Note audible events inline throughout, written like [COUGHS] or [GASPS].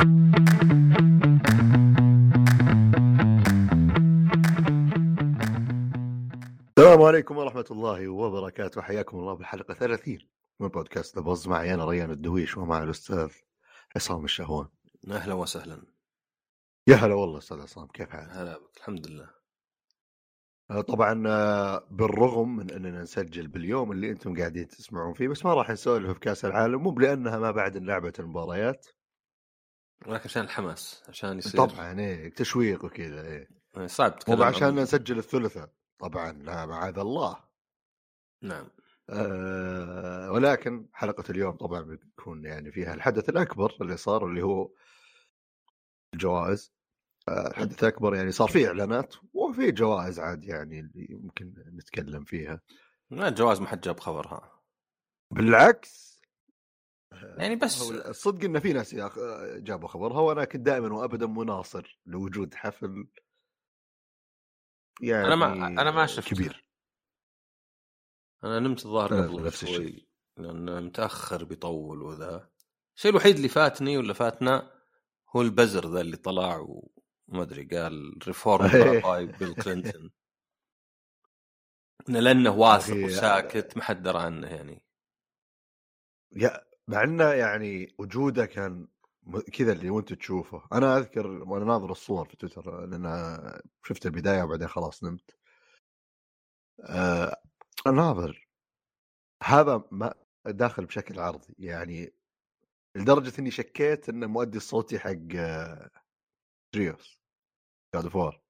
السلام عليكم ورحمة الله وبركاته. حياكم الله بالحلقة 30 من بودكاست بوز معي أنا ريان الدويش ومع الأستاذ عصام الشهوان. أهلا وسهلا. يا هلا والله أستاذ عصام كيف حالك؟ هلا بك الحمد لله. آه، طبعا آه، بالرغم من أننا نسجل باليوم اللي أنتم قاعدين تسمعون فيه بس ما راح نسولف في كأس العالم مو لأنها ما بعد لعبة المباريات. ولكن عشان الحماس عشان يصير طبعا إيه تشويق وكذا إيه. يعني صعب مو تتكلم عشان نسجل الثلاثاء طبعا لا معاذ الله. نعم. آه، ولكن حلقة اليوم طبعا بتكون يعني فيها الحدث الأكبر اللي صار اللي هو الجوائز. آه، الحدث الأكبر يعني صار فيه إعلانات وفي جوائز عاد يعني اللي ممكن نتكلم فيها. ما الجواز ما حد جاب خبرها. بالعكس. يعني بس. الصدق إن في ناس جابوا خبرها وأنا كنت دائما وابدا مناصر لوجود حفل يعني أنا ما- أنا ما شفته. كبير. أنا نمت الظاهر أنا قبل نفس الشيء. لأن متأخر بيطول وذا. الشيء الوحيد اللي فاتني ولا فاتنا هو البزر ذا اللي طلع وما أدري قال reform rabbi بيل كلينتون لأنه واثق وساكت ما حد درى عنه يعني. يا مع إنه يعني وجوده كان كذا اللي وأنت تشوفه. أنا أذكر وأنا ناظر الصور في تويتر لأن شفت البداية وبعدين خلاص نمت. آه ناظر هذا ما داخل بشكل عرضي. يعني لدرجة إني شكيت ان المؤدي الصوتي حق تريوس God of War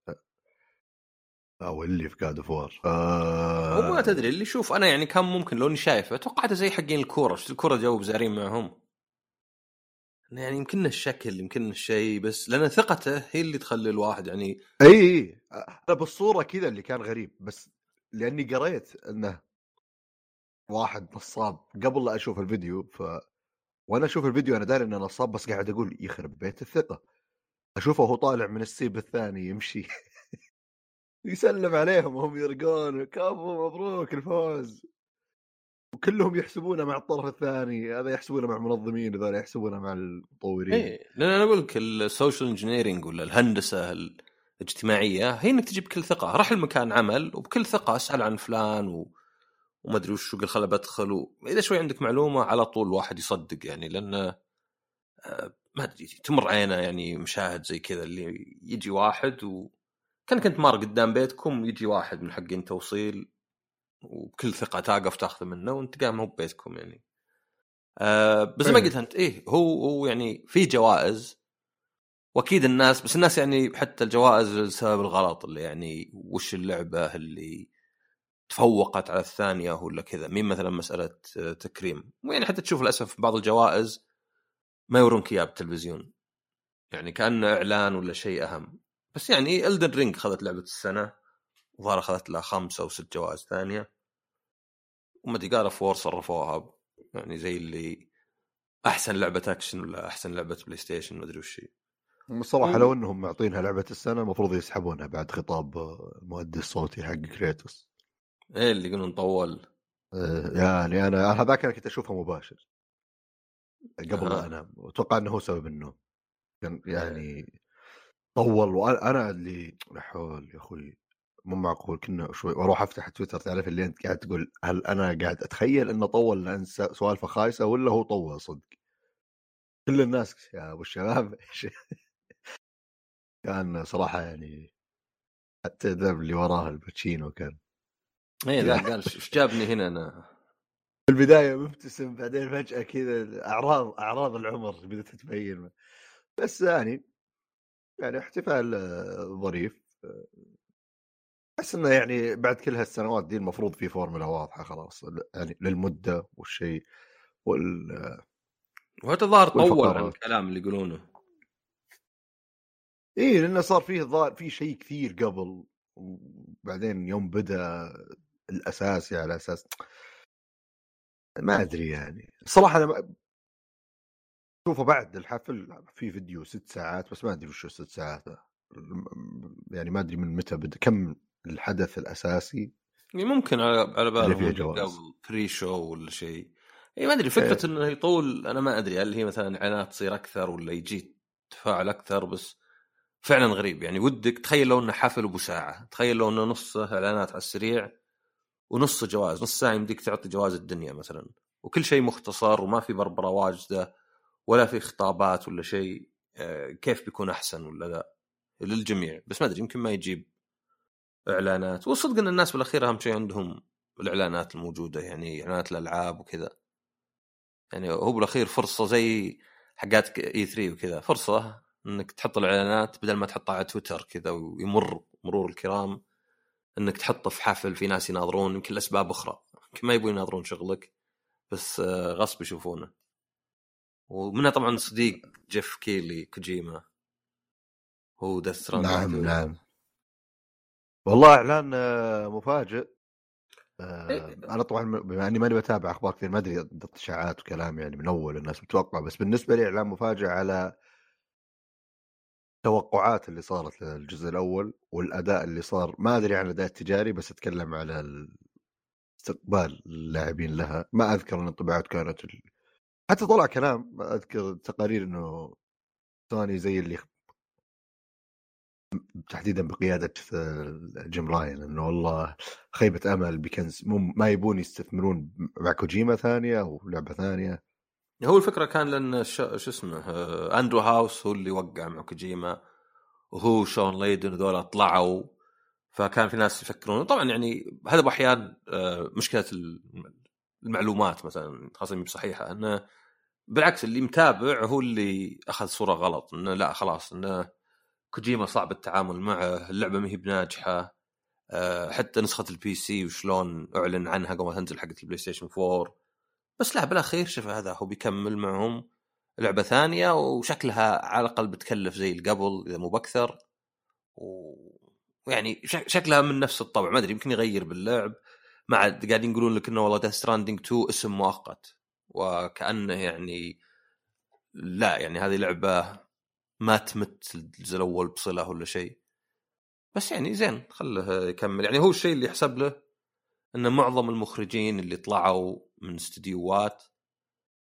أو اللي في God of War آه. وما تدري اللي شوف أنا يعني كان ممكن لو إني شايفه توقعته زي حقين الكورة. شفت الكورة جو بزارين معهم. يعني يمكن الشكل يمكن الشيء بس لأن ثقته هي اللي تخلي الواحد يعني إي إي أنا بالصورة كذا اللي كان غريب بس لأني قريت إنه واحد نصاب قبل لا أشوف الفيديو ف وأنا أشوف الفيديو أنا داري إنه نصاب بس قاعد أقول يخرب بيت الثقة. أشوفه وهو طالع من السيب الثاني يمشي. [LAUGHS] يسلم عليهم وهم يرقون كفو مبروك الفوز. وكلهم يحسبونه مع الطرف الثاني هذا يحسبونه مع المنظمين هذول يحسبونه مع المطورين. إيه لأن أنا أقول لك ال social engineering ولا الهندسة الاجتماعية هي إنك تجيب بكل ثقة راح المكان عمل وبكل ثقة أسأل عن فلان و... وما أدري وش قال خله بدخل و... إذا شوي عندك معلومة على طول الواحد يصدق يعني لأن آه، ما أدري تمر عينه يعني مشاهد زي كذا اللي يجي واحد و كانك انت مار قدام بيتكم يجي واحد من حقين توصيل وبكل ثقة تقف تاخذه منه وانت قاعد مو ببيتكم يعني. آه بس ما إيه. قلت انت إيه هو هو يعني في جوائز واكيد الناس بس الناس يعني حتى الجوائز لسبب الغلط اللي يعني وش اللعبة اللي تفوقت على الثانية ولا كذا. مين مثلا مسألة تكريم؟ ويعني حتى تشوف للأسف بعض الجوائز ما يورونك إياها بالتلفزيون. يعني كأنه إعلان ولا شيء أهم. بس يعني Elden Ring أخذت لعبة السنة وظهر أخذت لها خمسة أو ست جوائز ثانية. وما أدري قالوا فور صرفوها يعني زي اللي أحسن لعبة أكشن ولا أحسن لعبة PlayStation ما أدري وش هي. الصراحه لو إنهم معطينها لعبة السنة المفروض يسحبونها بعد خطاب آه، المؤدي الصوتي حق كريتوس. إيه اللي يقولون طول آه، يعني أنا أنا هذاك أنا كنت أشوفه مباشر. قبل لا أها. أنام. وأتوقع إنه هو سبب النوم. يعني طول وأنا اللي لا حول يا أخوي مو معقول كنا شوي وأروح أفتح تويتر تعرف اللي أنت قاعد تقول هل أنا قاعد أتخيل إنه طول لأن سوالفه خايسه ولا هو طول صدق؟ كل الناس يا أبو الشباب [LAUGHS] كان صراحة يعني حتى ذا اللي وراه آل باتشينو كان. إيه ذا قال إيش جابني هنا أنا؟ في البداية مبتسم بعدين فجأة كذا اعراض أعراض العمر بدأت تبين بس يعني يعني احتفال آه، ظريف آه، أحس إنه يعني بعد كل هالسنوات دي المفروض في فورمولا واضحة خلاص يعني للمدة والشيء وال وهذا الظاهر طول عن. الكلام اللي يقولونه اي لأنه صار فيه ظاهر في شيء كثير قبل وبعدين يوم بدأ الاساسي على أساس ما أدري يعني صراحة أنا شوفه بعد الحفل في فيديو ست ساعات بس ما أدري وش الست ساعات. يعني ما أدري من متى بدا كم الحدث الأساسي يعني ممكن على على بالهم جواز. قبل بري شو ولا شيء اي ما أدري فكرة إيه. إنه يطول أنا ما أدري هل هي مثلا اعلانات تصير أكثر ولا يجي تفاعل أكثر بس فعلا غريب يعني ودك تخيل لو إنه حفل أبو ساعة تخيل لو إنه نصه إعلانات على السريع ونصه جوائز نص ساعة يمديك تعطي جوائز الدنيا مثلا وكل شيء مختصر وما في بربره واجده ولا في خطابات ولا شيء آه، كيف بيكون أحسن ولا لا؟ للجميع. بس ما أدري يمكن ما يجيب إعلانات. والصدق إن الناس بالأخير أهم شيء عندهم الإعلانات الموجودة يعني إعلانات الألعاب وكذا. يعني هو بالأخير فرصة زي حقات إي 3 وكذا. فرصة إنك تحط الإعلانات بدل ما تحطها على تويتر كذا ويمر مرور الكرام إنك تحطه في حفل في ناس يناظرون يمكن لأسباب أخرى. يمكن ما يبون يناظرون شغلك بس آه، غصب يشوفونه. ومنها طبعا صديق جيف كيلي كوجيما. هو دث نعم نعم. والله إعلان آه، مفاجئ. آه، إيه. أنا طبعا بما إني ماني بتابع أخبار كثير ما أدري اشاعات وكلام يعني من أول الناس متوقع بس بالنسبة لي إعلان مفاجئ على التوقعات اللي صارت للجزء الأول والأداء اللي صار. ما أدري عن الأداء التجاري بس أتكلم على استقبال اللاعبين لها. ما أذكر إن الانطباعات كانت. حتى طلع كلام أذكر تقارير إنه سوني زي اللي تحديدا بقيادة جيم راين إنه والله خيبة أمل بكنز ما يبون يستثمرون مع كوجيما ثانية أو لعبة ثانية. هو الفكرة كان لأن شو اسمه آه، أندرو هاوس هو اللي وقع مع كوجيما وهو شون ليدن ذولا طلعوا فكان في ناس يفكرون. طبعا يعني هذا باحيان آه، مشكلة المعلومات مثلا خاصة مش صحيحة إنه بالعكس اللي متابع هو اللي أخذ صورة غلط إنه لا خلاص إنه كوجيما صعب التعامل معه اللعبة ما هي بناجحة آه، حتى نسخة ال PC وشلون أعلن عنها قبل ما تنزل حقت ال PlayStation 4 بس لا بالأخير شوف هذا هو بيكمل معهم لعبة ثانية وشكلها على الأقل بتكلف زي اللي قبل إذا مو بأكثر. ويعني شكلها من نفس الطبع ما أدري يمكن يغير باللعب. ما عاد قاعدين يقولون لك إنه والله ديث ستراندنج 2 اسم مؤقت. وكأنه يعني لا يعني هذه لعبة ما تمت الجزء الأول بصلة ولا شيء. بس يعني زين خله يكمل. يعني هو الشيء اللي يحسب له إن معظم المخرجين اللي طلعوا من استديوهات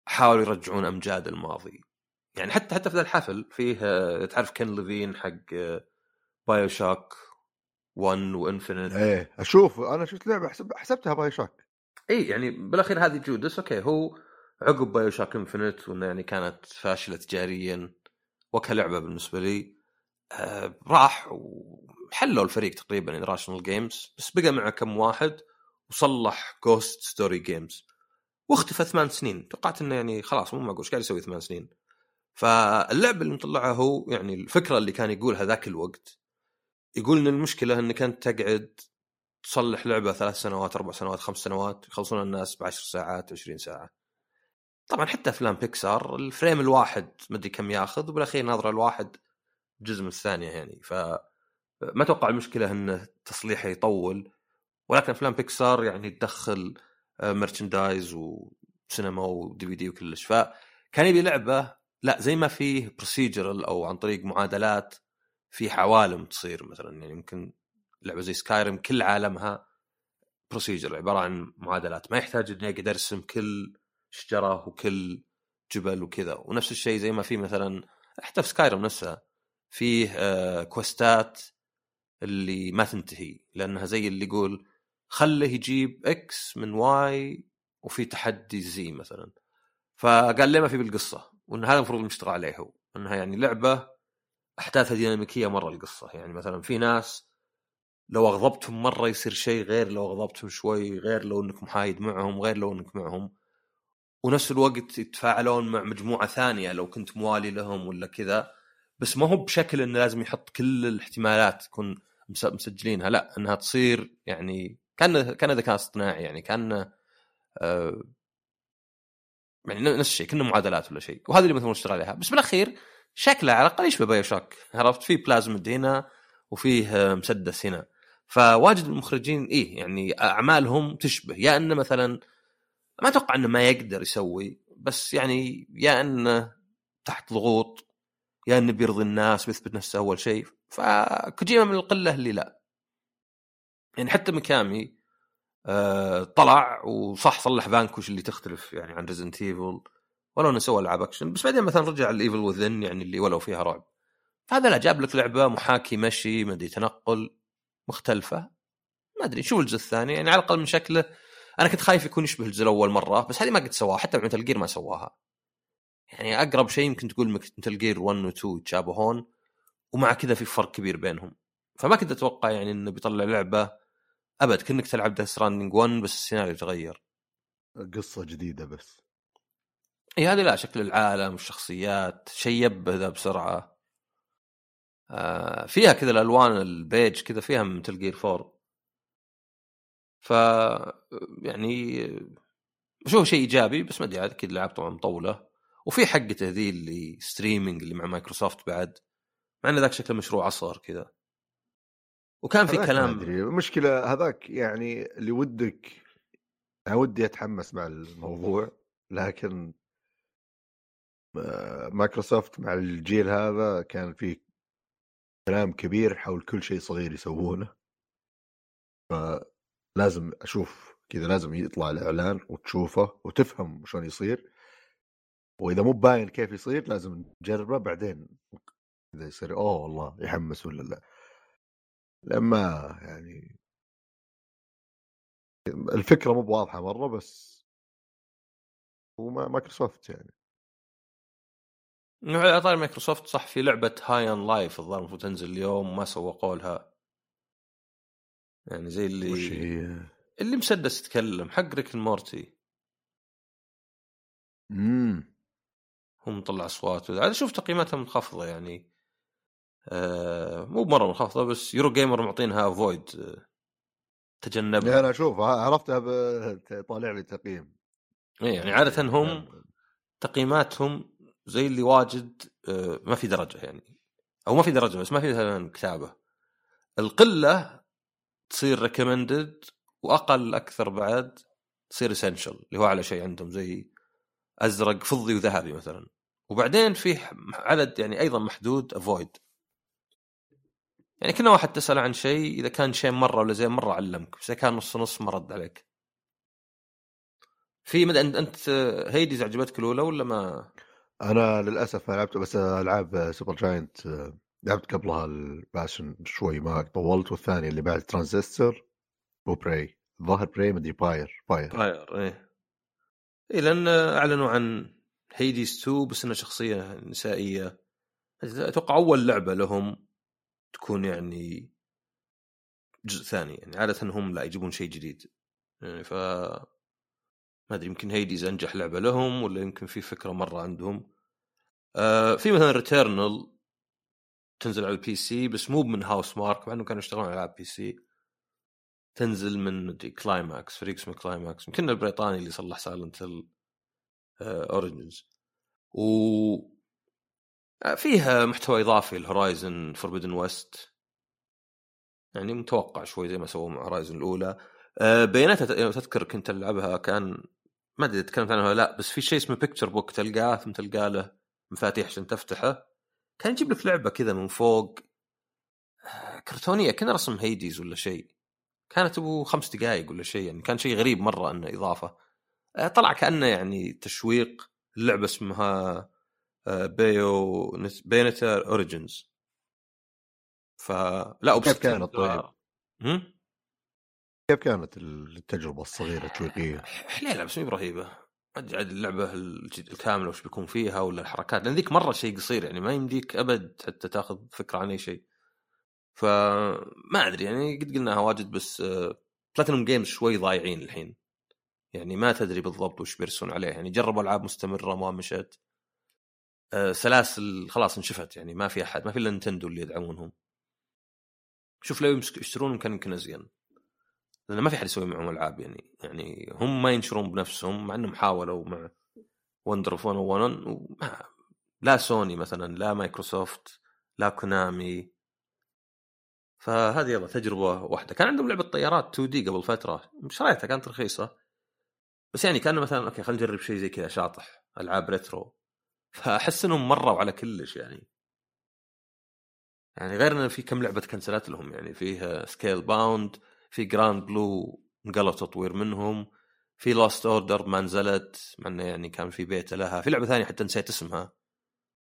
حاولوا يرجعون أمجاد الماضي. يعني حتى حتى في ذا الحفل فيه تعرف كن ليفين حق BioShock 1 و Infinite إيه أشوف أنا شفت لعبة حسب حسبتها BioShock إي يعني بالأخير هذه Judas okay هو عقب BioShock Infinite وإنه يعني كانت فاشلة تجاريا وكلعبة بالنسبة لي. آه راح وحلوا الفريق تقريبا Irrational Games بس بقى معه كم واحد وصلح Ghost Story Games واختفى ثمان سنين. توقعت إنه يعني خلاص مو معقول إيش قاعد يسوي ثمان سنين؟ فاللعبة اللي مطلعها هو يعني الفكرة اللي كان يقولها ذاك الوقت يقول إن المشكلة انك انت تقعد تصلح لعبة ثلاث سنوات أربع سنوات خمس سنوات يخلصون الناس بعشر ساعات 20 ساعة. طبعا حتى أفلام بيكسار ال frame الواحد مدري كم ياخذ وبالأخير ناظره الواحد جزء من الثانية يعني. ف ما أتوقع المشكلة انه تصليحه يطول ولكن أفلام بيكسار يعني تدخل merchandise وسينما و DVD وكلش. فكان يبي لعبة لا زي ما فيه procedural أو عن طريق معادلات في عوالم تصير مثلا يعني يمكن لعبة زي Skyrim كل عالمها procedural عبارة عن معادلات ما يحتاج اني أقدر ارسم كل شجرة وكل جبل وكذا. ونفس الشيء زي ما في مثلا حتى في Skyrim نفسها فيه آه quest ات اللي ما تنتهي لأنها زي اللي يقول خله يجيب X من Y وفي تحدي زي مثلا. فقال ليه ما في بالقصة؟ وإن هذا المفروض نشتغل عليه هو. إنها يعني لعبة احداثها ديناميكية مرة القصة. يعني مثلا في ناس لو أغضبتهم مرة يصير شيء غير لو أغضبتهم شوي غير لو إنك محايد معهم غير لو إنك معهم. ونفس الوقت يتفاعلون مع مجموعة ثانية لو كنت موالي لهم ولا كذا. بس ما هو بشكل إنه لازم يحط كل الاحتمالات تكون مسجلينها. لا إنها تصير يعني كان كان ذكاء اصطناعي يعني كان آه يعني نفس الشيء كنا معادلات ولا شيء. وهذا اللي مثلا نشتغل عليها. بس بالأخير شكله على الأقل يشبه بايو شوك عرفت؟ في بلازمد هنا وفيه مسدس هنا. فواجد المخرجين إيه يعني أعمالهم تشبه. يا إنه مثلا ما أتوقع إنه ما يقدر يسوي بس يعني يا إنه تحت ضغوط يا إنه بيرضي الناس ويثبت نفسه أول شيء. فكوجيما من القلة اللي لا. يعني حتى مكامي آه طلع وصح صلح فانكوش اللي تختلف يعني عن ريزنت ايفل ولو انه سوى العاب اكشن بس بعدين مثلا رجع الايفل وذن يعني اللي ولو فيها رعب. فهذا لا جاب لك لعبة محاكي مشي ما أدري تنقل مختلفة. ما أدري شوف الجزء الثاني يعني على الأقل من شكله أنا كنت خايف يكون يشبه الجزء الأول مرة بس هذه ما قد سواها حتى ب Metal Gear ما سواها. يعني أقرب شيء يمكن تقول Metal Gear 1 و 2 يتشابهون ومع كذا في فرق كبير بينهم. فما كنت أتوقع يعني إنه بيطلع لعبة أبد كأنك تلعب Death Stranding 1 بس السيناريو تغير. قصة جديدة بس. إي هذه لا شكل العالم والشخصيات شيء يبه ذا بسرعة. آه فيها كذا الألوان البيج كذا فيها من Gear 4 ف يعني بشوف شيء إيجابي بس ما أدري أكيد العاب طبعا مطولة. وفي حقته ذي اللي streaming اللي مع مايكروسوفت بعد مع إن ذاك شكله مشروع عصر كذا. وكان في كلام أدري. المشكلة هذاك يعني اللي ودك أنا ودي أتحمس مع الموضوع لكن مايكروسوفت مع الجيل هذا كان في كلام كبير حول كل شيء صغير يسوونه. فلازم أشوف كذا لازم يطلع الإعلان وتشوفه وتفهم شلون يصير. وإذا مو باين كيف يصير لازم نجربه بعدين إذا يصير أوه والله يحمس ولا لا. لما يعني الفكرة مو بواضحة مرة بس هو مايكروسوفت يعني. على طاري مايكروسوفت صح في لعبة High on Life الظاهر المفروض تنزل اليوم وما سوقوا لها يعني زي اللي وش هي؟ اللي مسدس يتكلم حق Rick Morty. امم هم مطلع اصوات هذا شوف تقييماتها منخفضة يعني. آه مو مرة منخفضة بس Eurogamer معطينها avoid آه تجنبها. أنا أشوف عرفتها طالع لي تقييم. اي يعني عادة هم تقييماتهم زي اللي واجد آه ما في درجة يعني. أو ما في درجة بس ما في مثلا كتابة. القلة تصير recommended وأقل أكثر بعد تصير essential اللي هو أعلى شيء عندهم زي أزرق فضي وذهبي مثلا. وبعدين فيه عدد يعني أيضا محدود avoid يعني كنا واحد تسأل عن شيء إذا كان شيء مرة ولا زين مرة علمك. بس إذا كان نص نص ما رد عليك. في مد... أنت Hades عجبتك الأولى ولا ما؟ أنا للأسف ما لعبت بس ألعاب Supergiant لعبت قبلها ال Bastion شوي ما طولت والثانيه اللي بعد Transistor و Pyre ظاهر Pyre مدري Pyre Pyre Pyre إيه. اي لأن أعلنوا عن Hades 2 بس إنها شخصية نسائية. أتوقع أول لعبة لهم تكون يعني جزء ثاني يعني عادة هم لا يجيبون شيء جديد. يعني ف ما أدري يمكن Hades أنجح لعبة لهم ولا يمكن في فكرة مرة عندهم. آه في مثلا Returnal تنزل على ال PC بس مو من Housemarque مع إنه كانوا يشتغلون على العاب PC تنزل من مدري Climax فريق اسمه Climax يمكن البريطاني اللي صلح Silent Origins و فيها محتوى إضافي ل Horizon Forbidden West يعني متوقع شوي زي ما سووا مع Horizon الأولى. آه، بايونيتا تذكر كنت ألعبها كان ما أدري تكلمت عنها ولا لا بس في شيء اسمه picture book تلقاه ثم تلقى له مفاتيح عشان تفتحه. كان يجيب لك لعبة كذا من فوق. آه، كرتونية كان رسم Hades ولا شيء. كانت أبو خمس دقائق ولا شيء يعني كان شيء غريب مرة إنه إضافة. آه، طلع كأنه يعني تشويق اللعبه اسمها Bayonetta Origins فلا كانت طيب؟ كيف كانت التجربة الصغيرة التشويقيه؟ حليله بس مو برهيبه عاد اللعبة الكاملة وش بيكون فيها ولا الحركات لأن ذيك مرة شيء قصير يعني ما يمديك أبد حتى تاخذ فكرة عن أي شيء. فما أدري يعني قد قلناها واجد بس Platinum Games شوي ضايعين الحين. يعني ما تدري بالضبط وش بيرسون عليه يعني. جربوا ألعاب مستمرة ما مشت. آه، سلاسل خلاص انشفت يعني ما في أحد ما في إلا Nintendo اللي يدعمونهم. شوف لو يشترون كان يمكن أزين. لأن ما في أحد يسوي معهم ألعاب يعني. يعني هم ما ينشرون بنفسهم مع إنهم حاولوا مع Wonderful 101 لا سوني مثلا لا مايكروسوفت لا Konami فهذه يلا تجربة واحدة. كان عندهم لعبة طيارات 2D قبل فترة. شريتها كانت رخيصة. بس يعني كأنه مثلا okay خلينا نجرب شيء زي كذا شاطح ألعاب retro فأحس إنهم مروا على كلش يعني. يعني غير انه في كم لعبة cancel ت لهم يعني. فيه Scalebound في Granblue انقلب تطوير منهم في Lost Order ما نزلت مع إنه يعني كان في بيتا لها في لعبة ثانية حتى نسيت اسمها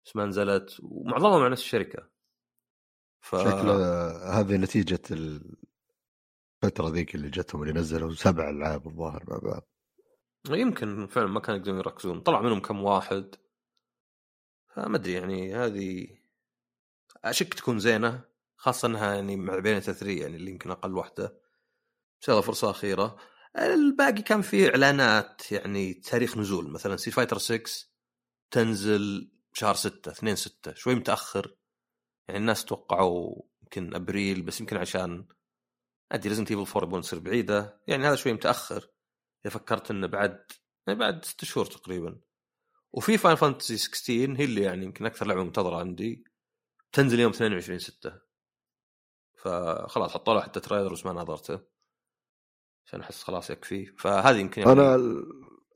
بس ما نزلت ومعظمها مع نفس الشركة. ف... شكله هذه نتيجة الفترة ذيك اللي جتهم اللي نزلوا سبع ألعاب الظاهر مع بعض. يمكن فعلا ما كانوا يقدرون يركزون. طلع منهم كم واحد. فما أدري يعني هذه أشك تكون زينة خاصة إنها يعني مع Bayonetta 3 يعني اللي يمكن أقل واحدة. بس يلا فرصة أخيرة. الباقي كان فيه إعلانات يعني تاريخ نزول مثلا Street Fighter 6 تنزل شهر 6 2 6 شوي متأخر. يعني الناس توقعوا يمكن أبريل بس يمكن عشان أدري Resident Evil 4 تصير بعيدة. يعني هذا شوي متأخر. إذا فكرت إنه بعد يعني بعد ست شهور تقريبا. وفي Final Fantasy 16 هي اللي يعني يمكن أكثر لعبة منتظرة عندي. تنزل يوم 22 6 فخلاص حطوا له حتى trailer بس ما نظرته عشان أحس خلاص يكفي. فهذه يمكن يعني أنا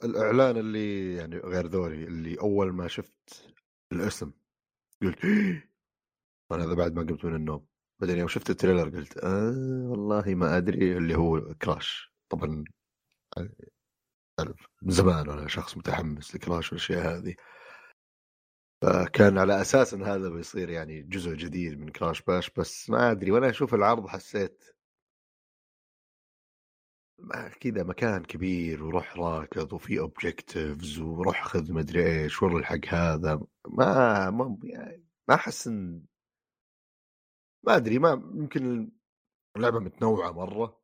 الإعلان اللي يعني غير ذولي اللي أول ما شفت الاسم قلت [GASPS] أنا هذا بعد ما قمت من النوم. بعدين يوم شفت التريلر قلت آه والله ما أدري اللي هو كراش. طبعا من زمان أنا شخص متحمس لكراش والأشياء هذه. فكان على أساس إن هذا بيصير يعني جزء جديد من كراش باش بس ما أدري وأنا أشوف العرض حسيت كذا مكان كبير وروح راكض وفي objectives وروح خذ مدري إيش والله الحق هذا؟ ما ما يعني ما أحس إن ما أدري ما يمكن اللعبة متنوعة مرة.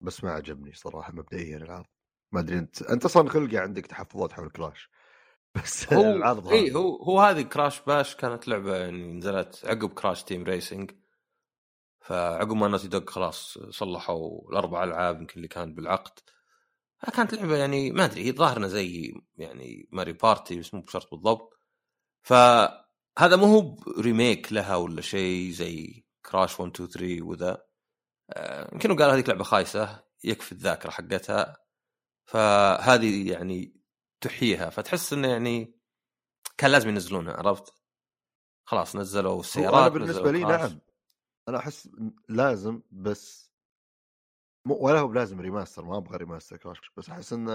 بس ما عجبني صراحة مبدئيا العرض ما أدري أنت أنت أصلا خلقه عندك تحفظات حول Crash [LAUGHS] بس هو العرض اي هو هو هذه Crash Bash كانت لعبة يعني نزلت عقب Crash Team Racing فعقب ما Naughty Dog خلاص صلحوا الأربع ألعاب يمكن اللي كان بالعقد كانت لعبة يعني ما أدري هي ظاهرنا زي يعني Mario Party بس مو بشرط بالضبط. فهذا مو هو remake لها ولا شيء زي Crash 1 2 3 وذا. آه، يمكن قال هذيك لعبة خايسة يكفي الذاكرة حقتها. فهذه يعني تحييها فتحس إنه يعني كان لازم ينزلونها عرفت؟ خلاص نزلوا السيارات أنا بالنسبة لي نعم. أنا أحس لازم بس مو ولا هو بلازم remaster ما أبغى remaster Crash بس أحس إنه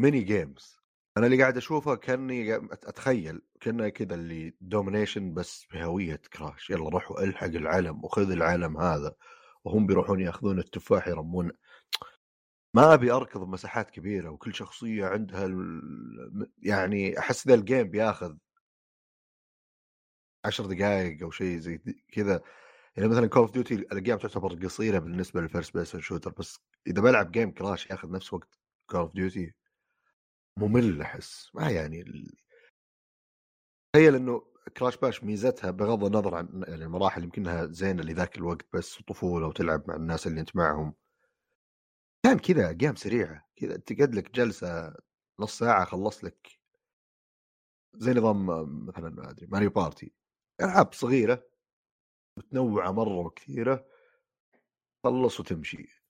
mini games أنا اللي قاعد أشوفه كأني أتخيل كأنه كذا اللي domination بس بهوية Crash يلا روحوا الحق العلم وخذ العلم هذا وهم بيروحون يأخذون التفاح يرمون. ما أبي أركض بمساحات كبيرة وكل شخصية عندها يعني أحس ذا ال game بياخذ عشر دقائق أو شيء زي كذا يعني مثلا Call of Duty ال games تعتبر قصيرة بالنسبة لل first person shooter بس إذا بلعب game Crash ياخذ نفس وقت Call of Duty ممل أحس. ما يعني تخيل إنه Crash Bash ميزتها بغض النظر عن يعني المراحل يمكنها زينة لذاك الوقت بس طفولة وتلعب مع الناس اللي أنت معهم. كان كذا game سريعة. كذا تقعد لك جلسة نص ساعة خلص لك زي نظام مثلا ما أدري Mario Party العاب صغيرة متنوعة مرة وكثيرة خلص وتمشي.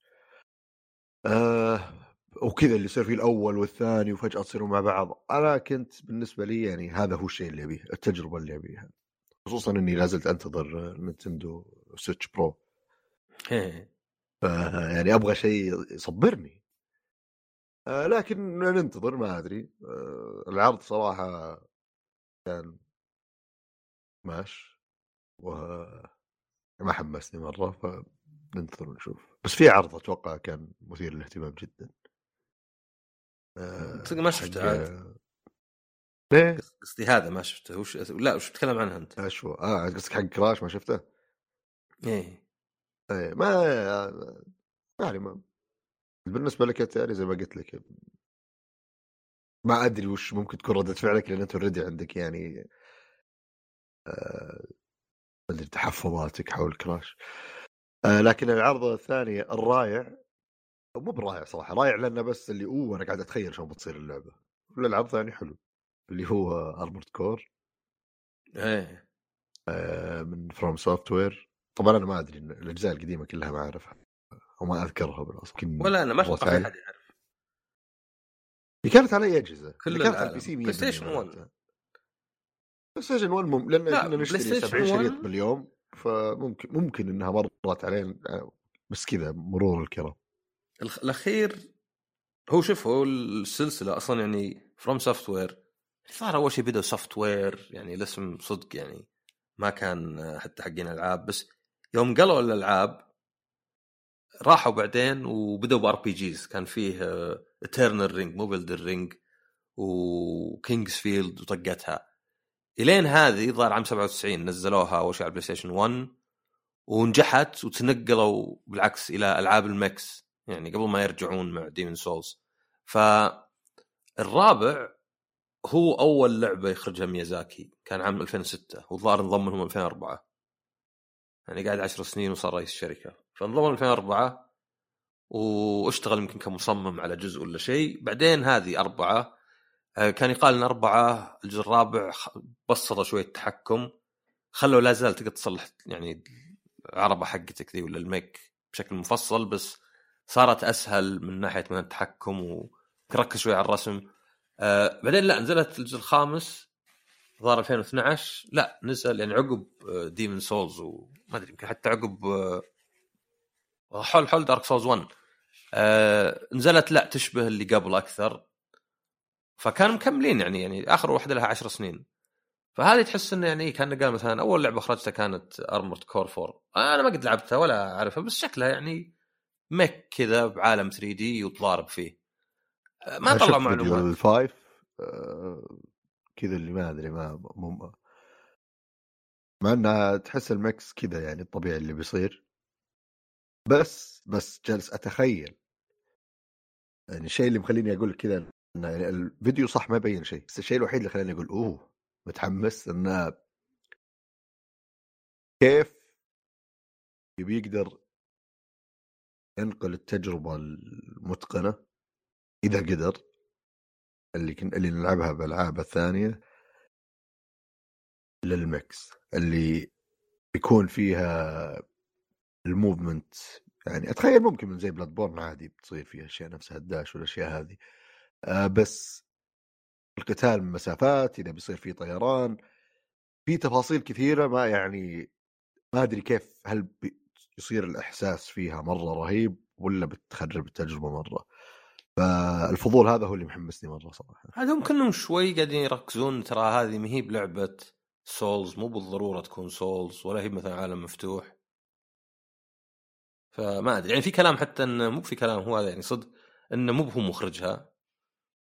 آه وكذا اللي يصير فيه الأول والثاني وفجأة تصيروا مع بعض. أنا كنت بالنسبة لي يعني هذا هو الشيء اللي أبيه التجربة اللي أبيها. خصوصا إني لازلت أنتظر Nintendo Switch Pro يعني أبغى شيء يصبرني. آه لكن ننتظر ما أدري. آه العرض صراحة كان ماش و ما حمسني مرة فننتظر ونشوف بس في عرض أتوقع كان مثير للاهتمام جدا آه ما شفته عاد ليه؟ قصدي هذا ما شفته وش لا وش تتكلم عنها أنت؟ اشو آه قصدك حق Crash ما شفته؟ إيه إيه ما يعني ما بالنسبة لك يعني زي ما قلت لك ما أدري وش ممكن تكون ردة فعلك لأن أنت already عندك يعني آه تحفظاتك حول Crash. آه لكن العرض الثاني الرائع مو برائع صراحة رائع لأنه بس اللي أوه أنا قاعد أتخيل شلون بتصير اللعبة. العرض الثاني حلو اللي هو Armored Core إيه. آه من FromSoftware طبعا أنا ما أدري الأجزاء القديمة كلها ما أعرفها وما أذكرها بالأصل ولا أنا ما أتوقع أحد يعرف كانت على أي أجهزة؟ كل كانت على ال PC PlayStation 1 PlayStation 1 مم... لأن كنا نشتري 70 شريط باليوم فممكن ممكن إنها مرت علينا بس كذا مرور الكرام الأخير هو شوف هو السلسلة أصلا يعني FromSoftware صار أول شيء بدأوا software يعني الاسم صدق يعني ما كان حتى حقين ألعاب بس يوم قالوا الألعاب راحوا بعدين وبدأوا ب RPGs كان فيه Eternal Ring مو Elden Ring و King's Field وطقتها. إلين هذه ظهر عام 97 نزلوها أول شيء على ال PlayStation 1 ونجحت وتنقلوا بالعكس إلى ألعاب ال mechs يعني قبل ما يرجعون مع Demon's Souls فالرابع هو أول لعبة يخرجها ميازاكي كان عام 2006 والظاهر انضم لهم 2004 يعني قاعد 10 سنين وصار رئيس الشركة. فانضم 2004 واشتغل يمكن كمصمم على جزء ولا شيء. بعدين هذه أربعة آه، كان يقال إن أربعة الجزء الرابع بسطوا شوية التحكم خلوا لا زال تقدر تصلح يعني العربة حقتك ذي ولا الميك بشكل مفصل بس صارت أسهل من ناحية من التحكم وركز شوي على الرسم. آه بعدين لا نزلت الجزء الخامس ظهر 2012 لا نزل يعني عقب Demon's Souls وما أدري يمكن حتى عقب آه، حول حول Dark Souls 1 آه نزلت لا تشبه اللي قبل أكثر. فكانوا مكملين يعني يعني آخر واحدة لها 10 سنين. فهذه تحس إنه يعني كان قال مثلا أول لعبة أخرجتها كانت Armored Core 4 أنا ما قد لعبتها ولا أعرفها بس شكلها يعني mech كذا بعالم 3 D وتضارب فيه. ما طلع معلومات. ال vibe آه، كذا اللي ما أدري ما مو مع إنها تحس ال mechs كذا يعني الطبيعي اللي بيصير. بس بس جالس أتخيل. يعني الشيء اللي مخليني أقول كذا يعني الفيديو صح ما يبين شيء بس الشيء الوحيد اللي خلاني أقول أوه متحمس انه كيف يبي يقدر ينقل التجربة المتقنة إذا قدر اللي كن اللي نلعبها بالالعاب الثانية لل mechs اللي يكون فيها ال movement يعني أتخيل ممكن من زي Bloodborne عادي بتصير فيها أشياء نفسها ال dash والأشياء هذه. آه بس القتال من مسافات إذا بيصير فيه طيران في تفاصيل كثيرة ما يعني ما أدري كيف هل يصير الإحساس فيها مرة رهيب ولا بتخرب التجربة مرة؟ فالفضول هذا هو اللي محمسني مرة صراحة. هذا هم كلهم شوي قاعدين يركزون ترى هذه ما هي بلعبة Souls مو بالضرورة تكون Souls ولا هي مثلا عالم مفتوح. فما أدري يعني في كلام حتى انه مو في كلام هو هذا يعني صدق إنه مو هو مخرجها.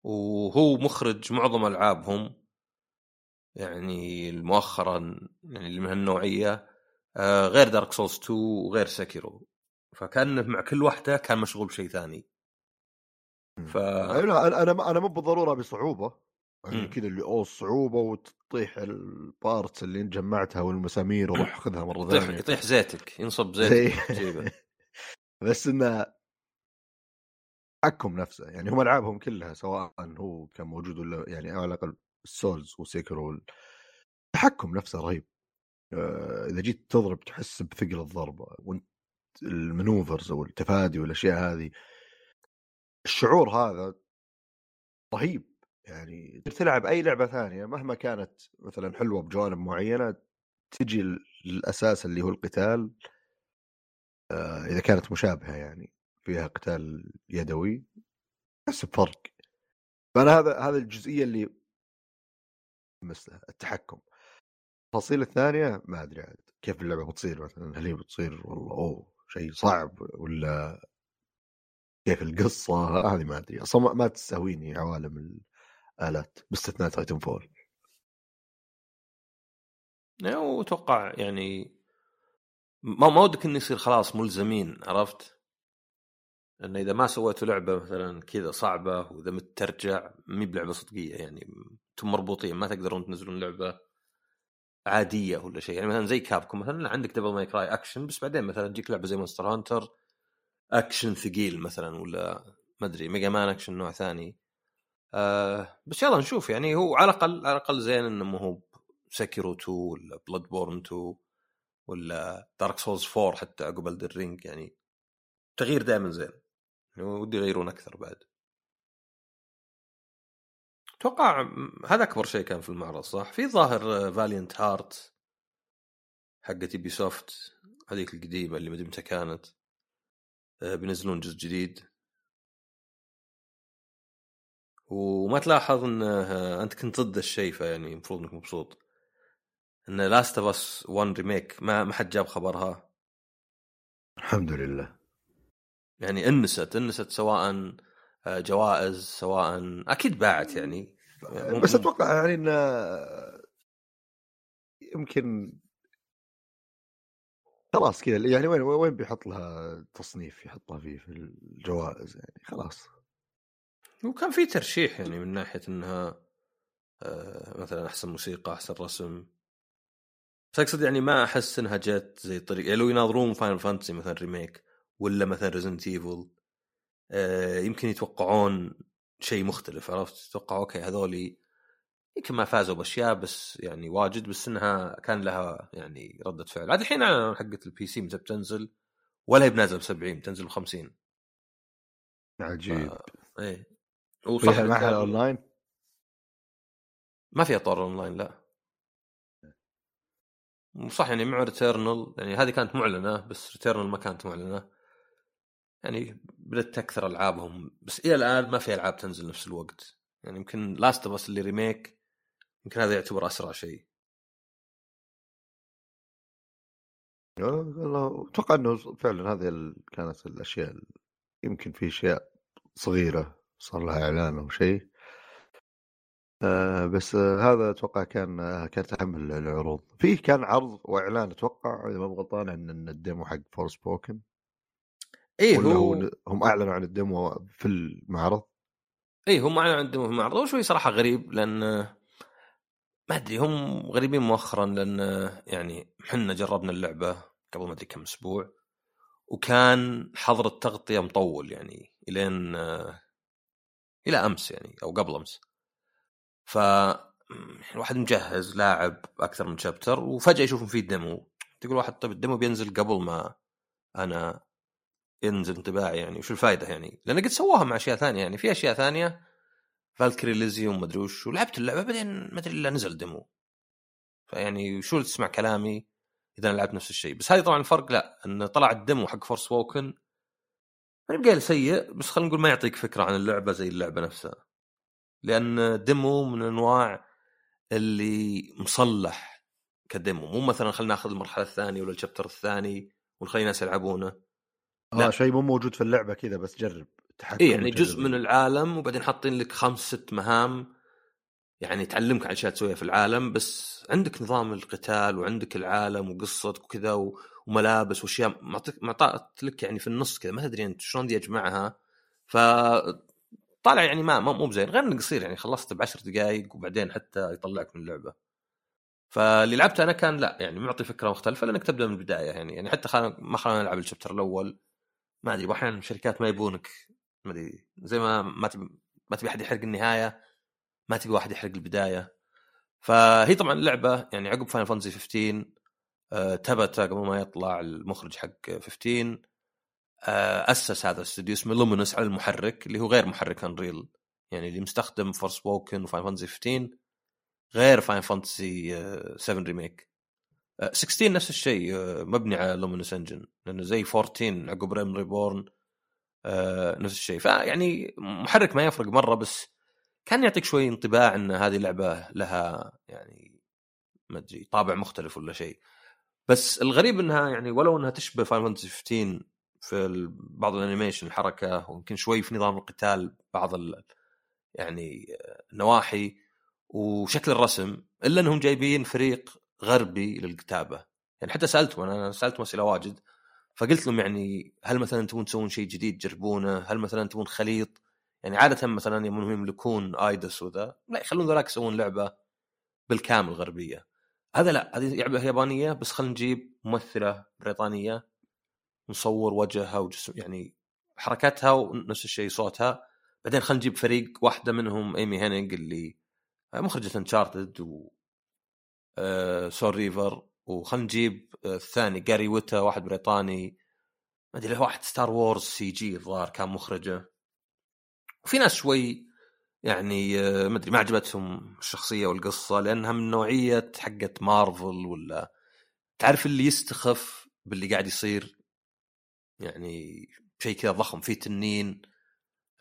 وهو مخرج معظم ألعابهم. يعني مؤخرا يعني اللي من هالنوعية آه، غير Dark Souls 2 وغير Sekiro فكانه مع كل واحدة كان مشغول بشيء ثاني. ف أنا أنا أنا مو بالضرورة بصعوبة. يعني. كذا اللي أوه الصعوبه وتطيح ال parts اللي انت جمعتها والمسامير وروح خذها مرة ثانية. يطيح زيتك ينصب زي- زيتك [LAUGHS] بس إنه التحكم نفسه يعني هم ألعابهم كلها سواء هو كان موجود ولا يعني على الأقل ال Souls و Sekiro التحكم نفسه رهيب. آه، إذا جيت تضرب تحس بثقل الضربة وأنت ال maneuvers أو التفادي والأشياء هذه. الشعور هذا رهيب يعني تلعب أي لعبة ثانية مهما كانت مثلا حلوة بجوانب معينة تجي الأساس اللي هو القتال. آه، إذا كانت مشابهة يعني. فيها قتال يدوي تحس بفرق. فأنا هذا هذا الجزئية اللي مثلها التحكم. التفاصيل الثانية ما أدري عاد كيف اللعبة بتصير مثلا؟ هل هي بتصير والله أوه شيء صعب ولا كيف القصة؟ هذه ما أدري. أصلا ما- تستهويني عوالم الآلات باستثناء Titanfall وأتوقع يعني ما ما ودك إنه يصير خلاص ملزمين عرفت؟ انه إذا ما سويتوا لعبة مثلا كذا صعبة وإذا مت ترجع مي بلعبة صدقية يعني أنتم مربوطين ما تقدرون تنزلون لعبة عادية ولا شيء. يعني مثلا زي Capcom مثلا عندك Devil May Cry action بس بعدين مثلا تجيك لعبة زي Monster Hunter action ثقيل مثلا ولا ما أدري Mega Man action نوع ثاني. آه بس يلا نشوف. يعني هو على الأقل على الأقل زين إنه ما هو Sekiro 2 ولا Bloodborne 2 ولا Dark Souls 4 حتى عقب Elden Ring يعني. تغيير دائما زين. يعني ودي يغيرون أكثر بعد. أتوقع هذا أكبر شيء كان في المعرض صح؟ في ظاهر Valiant Hearts حقت Ubisoft هذيك القديمة اللي متى كانت. آه، بينزلون جزء جديد. وما تلاحظ انه أنت كنت ضد الشيء فيعني المفروض إنك مبسوط. إن Last of Us 1 remake ما ما حد جاب خبرها. الحمد لله. يعني انست انست سواء آه، جوائز سواء أكيد باعت يعني. بس أتوقع يعني انه يمكن خلاص كذا. يعني وين وين بيحط لها تصنيف يحطها فيه في الجوائز يعني خلاص. وكان في ترشيح يعني من ناحية إنها آه، مثلا أحسن موسيقى أحسن رسم. بس أقصد يعني ما أحس إنها جت زي طريقه يعني لو يناظرون Final Fantasy مثلا remake ولا مثلا Resident Evil آه، يمكن يتوقعون شيء مختلف عرفت؟ يتوقعوا okay هذولي يمكن ما فازوا بأشياء بس يعني واجد بس إنها كان لها يعني ردة فعل. عاد الحين حقت ال PC متى بتنزل؟ ولا هي بنازل ب 70 بتنزل ب 50 عجيب. ف... إيه فيها معها اونلاين؟ ما فيها طور اونلاين لا. صح يعني مع Returnal يعني هذه كانت معلنة بس Returnal ما كانت معلنة. يعني بدأت تكثر ألعابهم بس إلى الآن ما في ألعاب تنزل نفس الوقت. يعني يمكن Last of اللي remake يمكن هذا يعتبر أسرع شيء. أتوقع إنه فعلا هذه كانت الأشياء يمكن في أشياء صغيرة صار لها إعلان أو شيء. آه بس هذا أتوقع كان كانت أهم العروض. فيه كان عرض وإعلان أتوقع إذا ما غلطان عن ال demo حق Forspoken إيه هو هم أعلنوا عن ال demo في المعرض. إيه هم أعلنوا عن ال demo في المعرض. هو شوي صراحة غريب لأن ما أدري هم غريبين مؤخرا لأن يعني إحنا جربنا اللعبة قبل ما أدري كم أسبوع وكان حظر التغطية مطول يعني إلين إلى أمس يعني أو قبل أمس. ف الواحد مجهز لاعب أكثر من شابتر وفجأة يشوفون فيه ديمو تقول واحد طيب الديمو بينزل قبل ما أنا ينزل انطباعي يعني وش الفائده يعني؟ لأن قد سووها مع أشياء ثانية يعني في أشياء ثانية Valkyrie Elysium مدري وش ولعبت اللعبة بعدين ما أدري إلا نزل demo. فيعني شو تسمع كلامي إذا لعبت نفس الشيء. بس هذه طبعا الفرق لا إن طلع ال demo حق Forspoken ما يبقى سيء بس خلينا نقول ما يعطيك فكرة عن اللعبة زي اللعبة نفسها. لأن demo من انواع اللي مصلح ك demo. مو مثلا خلينا ناخذ المرحلة الثانية ولا ال chapter الثاني ونخلي الناس يلعبونه. آه شيء مو موجود في اللعبة كذا بس جرب تحكم اي يعني جزء من العالم وبعدين حاطين لك خمس ست مهام يعني تعلمك عن اشياء تسويها في العالم بس عندك نظام القتال وعندك العالم وقصتك وكذا وملابس وأشياء معطات لك يعني في النص كذا ما تدري أنت شلون دي أجمعها. ف طالع يعني ما مو بزين غير إنه قصير يعني خلصت بعشر دقائق وبعدين حتى يطلعك من اللعبة. فاللي لعبته أنا كان لا يعني معطي فكرة مختلفة لأنك تبدأ من البداية يعني يعني حتى خلنا ما خلينا نلعب الشابتر الأول. ما أدري أحيانا الشركات ما يبونك ما أدري زي ما ما تبي ما تبي أحد يحرق النهاية ما تبي واحد يحرق البداية. فهي طبعا اللعبه يعني عقب Final Fantasy 15 آه Tabata قبل ما يطلع المخرج حق 15 آه أسس هذا الاستوديو اسمه Luminous على المحرك اللي هو غير محرك Unreal يعني اللي مستخدم Forspoken و Final Fantasy 15 غير Final Fantasy 7 Remake 16 نفس الشيء آه، مبني على Luminous Engine لأنه زي 14 عقب Realm Reborn آه، نفس الشيء. فيعني محرك ما يفرق مرة بس كان يعطيك شوي انطباع إن هذه لعبة لها يعني ما أدري طابع مختلف ولا شيء. بس الغريب إنها يعني ولو إنها تشبه Final Fantasy 15 في بعض ال animation الحركة ويمكن شوي في نظام القتال بعض يعني النواحي وشكل الرسم إلا إنهم جايبين فريق غربي للكتابة يعني حتى سألتهم أنا سألتهم أسئلة واجد فقلت لهم يعني هل مثلا تبون تسوون شيء جديد تجربونه؟ هل مثلا تبون خليط؟ يعني عادة مثلا يوم يملكون آيدس وذا لا يخلون ذولاك يسوون لعبة بالكامل غربية. هذا لا هذه لعبة يابانية بس خلينا نجيب ممثلة بريطانية نصور وجهها وجسم يعني حركتها ونفس الشيء صوتها بعدين خلينا نجيب فريق واحدة منهم Amy Hennig اللي مخرجة Uncharted و Soul Reaver وخلينا نجيب آه، الثاني Gary Whitta واحد بريطاني. ما أدري واحد Star Wars CG الظاهر كان مخرجه. وفي ناس شوي يعني آه، ما أدري ما عجبتهم الشخصية والقصة لأنها من نوعية حقت مارفل ولا تعرف اللي يستخف باللي قاعد يصير. يعني شيء كذا ضخم فيه تنين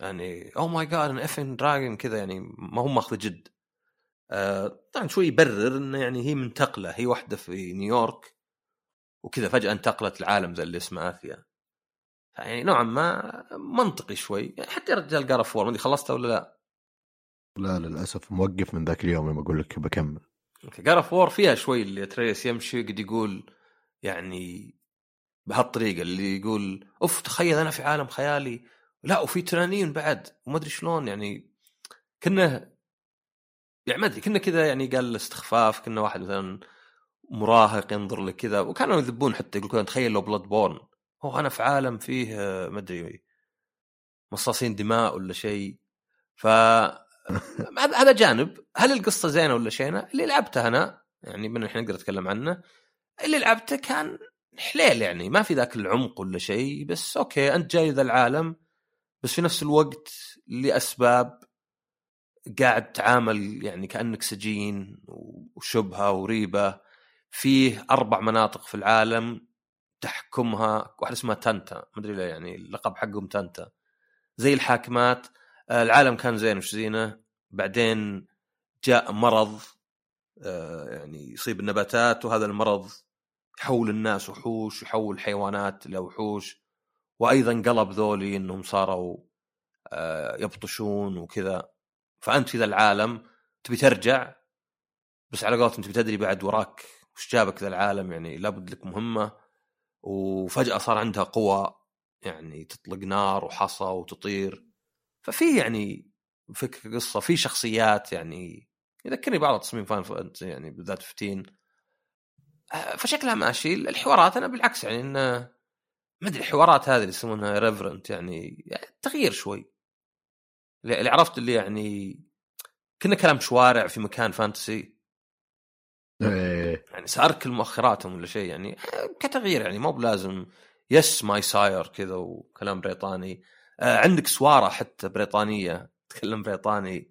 يعني أو ماي جاد أنا افن دراجون كذا يعني ما هم ماخذ جد. آه طبعا شوي يبرر إنه يعني هي منتقلة. هي واحدة في نيويورك وكذا فجأة انتقلت العالم ذا اللي اسمه آثيا. يعني نوعا ما منطقي شوي. يعني حتى رجال قرأ فور ما ادري خلصته ولا لا؟ لا للأسف موقف من ذاك اليوم لما أقول لك بكمل. قرأ فور فيها شوي اللي تريس يمشي قد يقول يعني بهالطريقة اللي يقول أوف تخيل أنا في عالم خيالي. لا وفي تنانين بعد وما أدري شلون. يعني كنا يعني ما أدري كنا كذا يعني قال استخفاف كنا واحد مثلا مراهق ينظر لك كذا وكانوا يذبون حتى يقول تخيل لو بلاد بورن هو أنا في عالم فيه ما أدري مصاصين دماء ولا شيء. ف [LAUGHS] هذا جانب. هل القصة زينة ولا شينة؟ اللي لعبته أنا يعني من الحين نقدر نتكلم عنه. اللي لعبته كان حليل يعني ما في ذاك العمق ولا شيء بس أوكي أنت جاي ذا العالم بس في نفس الوقت لأسباب قاعد تعامل يعني كأنك سجين وشبهة وريبة فيه أربع مناطق في العالم تحكمها واحدة اسمها Tanta ما أدري يعني اللقب حقهم Tanta. زي الحاكمات آه، العالم كان زين وش زينه؟ بعدين جاء مرض آه، يعني يصيب النباتات وهذا المرض يحول الناس وحوش يحول حيوانات لوحوش وأيضا قلب ذولي إنهم صاروا آه، يبطشون وكذا. فأنت في ذا العالم تبي ترجع بس على قولتهم تبي تدري بعد وراك وش جابك ذا العالم يعني لابد لك مهمة. وفجأة صار عندها قوى يعني تطلق نار وحصى وتطير. ففي يعني فكره قصة في شخصيات يعني يذكرني بعض تصميم فان يعني بالذات 15 آه، فشكلها ماشي. الحوارات أنا بالعكس يعني انه ما أدري الحوارات هذه اللي يسمونها ريفرنت يعني, يعني تغيير شوي. اللي عرفت اللي يعني كنا كلام شوارع في مكان فانتسي. إيه. يعني ساركل مؤخراتهم ولا شيء يعني كتغيير يعني مو بلازم yes my sire كذا وكلام بريطاني. آه عندك سوارة حتى بريطانية تكلم بريطاني.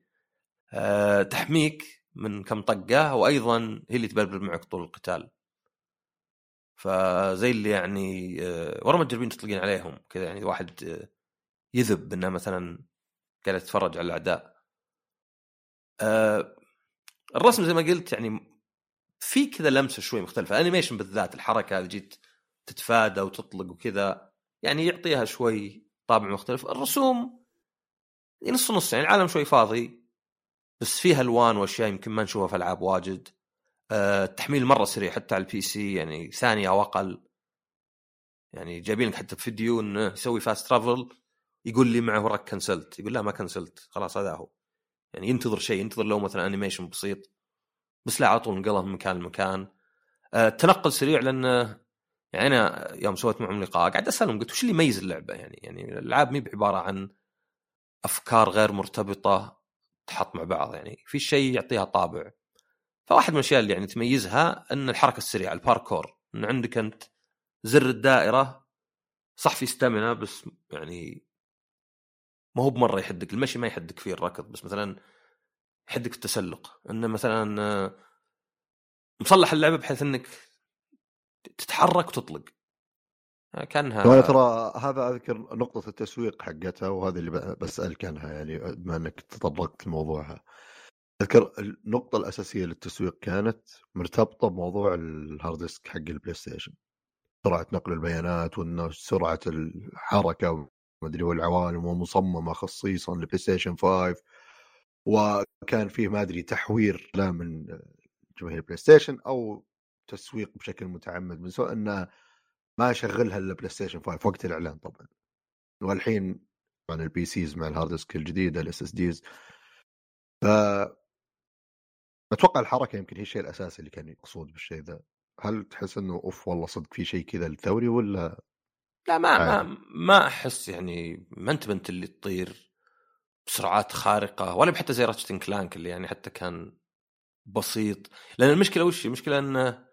آه تحميك من كم طقة وأيضا هي اللي تبربر معك طول القتال. فزي اللي يعني آه ورا ما تجربين تطلقين عليهم كذا يعني واحد آه يذب إنه مثلا قاعد يتفرج على الأعداء. آه الرسم زي ما قلت يعني في كذا لمسة شوي مختلفة. animation بالذات الحركة اللي جيت تتفادى وتطلق وكذا يعني يعطيها شوي طابع مختلف. الرسوم نص نص يعني العالم شوي فاضي بس فيها ألوان وأشياء يمكن ما نشوفها في العاب واجد. أه التحميل مرة سريع حتى على ال PC يعني ثانية أو أقل. يعني جايبين لك حتى فيديو إنه يسوي fast travel يقول لي معه وراك كنسلت يقول لا ما كنسلت خلاص هذا هو. يعني ينتظر شيء ينتظر لو مثلا animation بسيط. بس لا على طول انقلب من مكان لمكان. آه، التنقل سريع لأن يعني أنا يوم سويت معهم لقاء قاعد أسألهم قلت وش اللي يميز اللعبة؟ يعني يعني الألعاب مي بعبارة عن أفكار غير مرتبطة تحط مع بعض. يعني في شيء يعطيها طابع. فواحد من الأشياء اللي يعني تميزها أن الحركة السريعة الباركور إن عندك أنت زر الدائرة صح في stamina بس يعني ما هو بمرة يحدك المشي ما يحدك فيه الركض بس مثلا يحدك التسلق. إنه مثلا آه، مصلح اللعبة بحيث إنك تتحرك وتطلق. آه، كانها وأنا ترى هذا أذكر نقطة التسويق حقتها وهذه اللي بسألك عنها يعني بما إنك تطرقت لموضوعها أذكر النقطة الأساسية للتسويق كانت مرتبطة بموضوع ال hard disk حق ال PlayStation. سرعة نقل البيانات وإنه سرعة الحركة أدري والعوالم ومصممه خصيصا ل PlayStation 5 وكان فيه ما أدري تحوير لا من جماهير ال PlayStation أو تسويق بشكل متعمد من سوء إنه ما شغلها إلا PlayStation 5 وقت الإعلان طبعا. والحين طبعا ال PCs مع ال hard disk الجديدة ال SSDs ف أتوقع الحركة يمكن هي الشيء الأساسي اللي كان يقصود بالشيء ذا. هل تحس إنه أوف والله صدق في شيء كذا الثوري ولا لا ما ما ما أحس يعني ما انت بنت اللي تطير بسرعات خارقة ولا حتى زي راتشت كلانك اللي يعني حتى كان بسيط. لأن المشكلة وش المشكلة إنه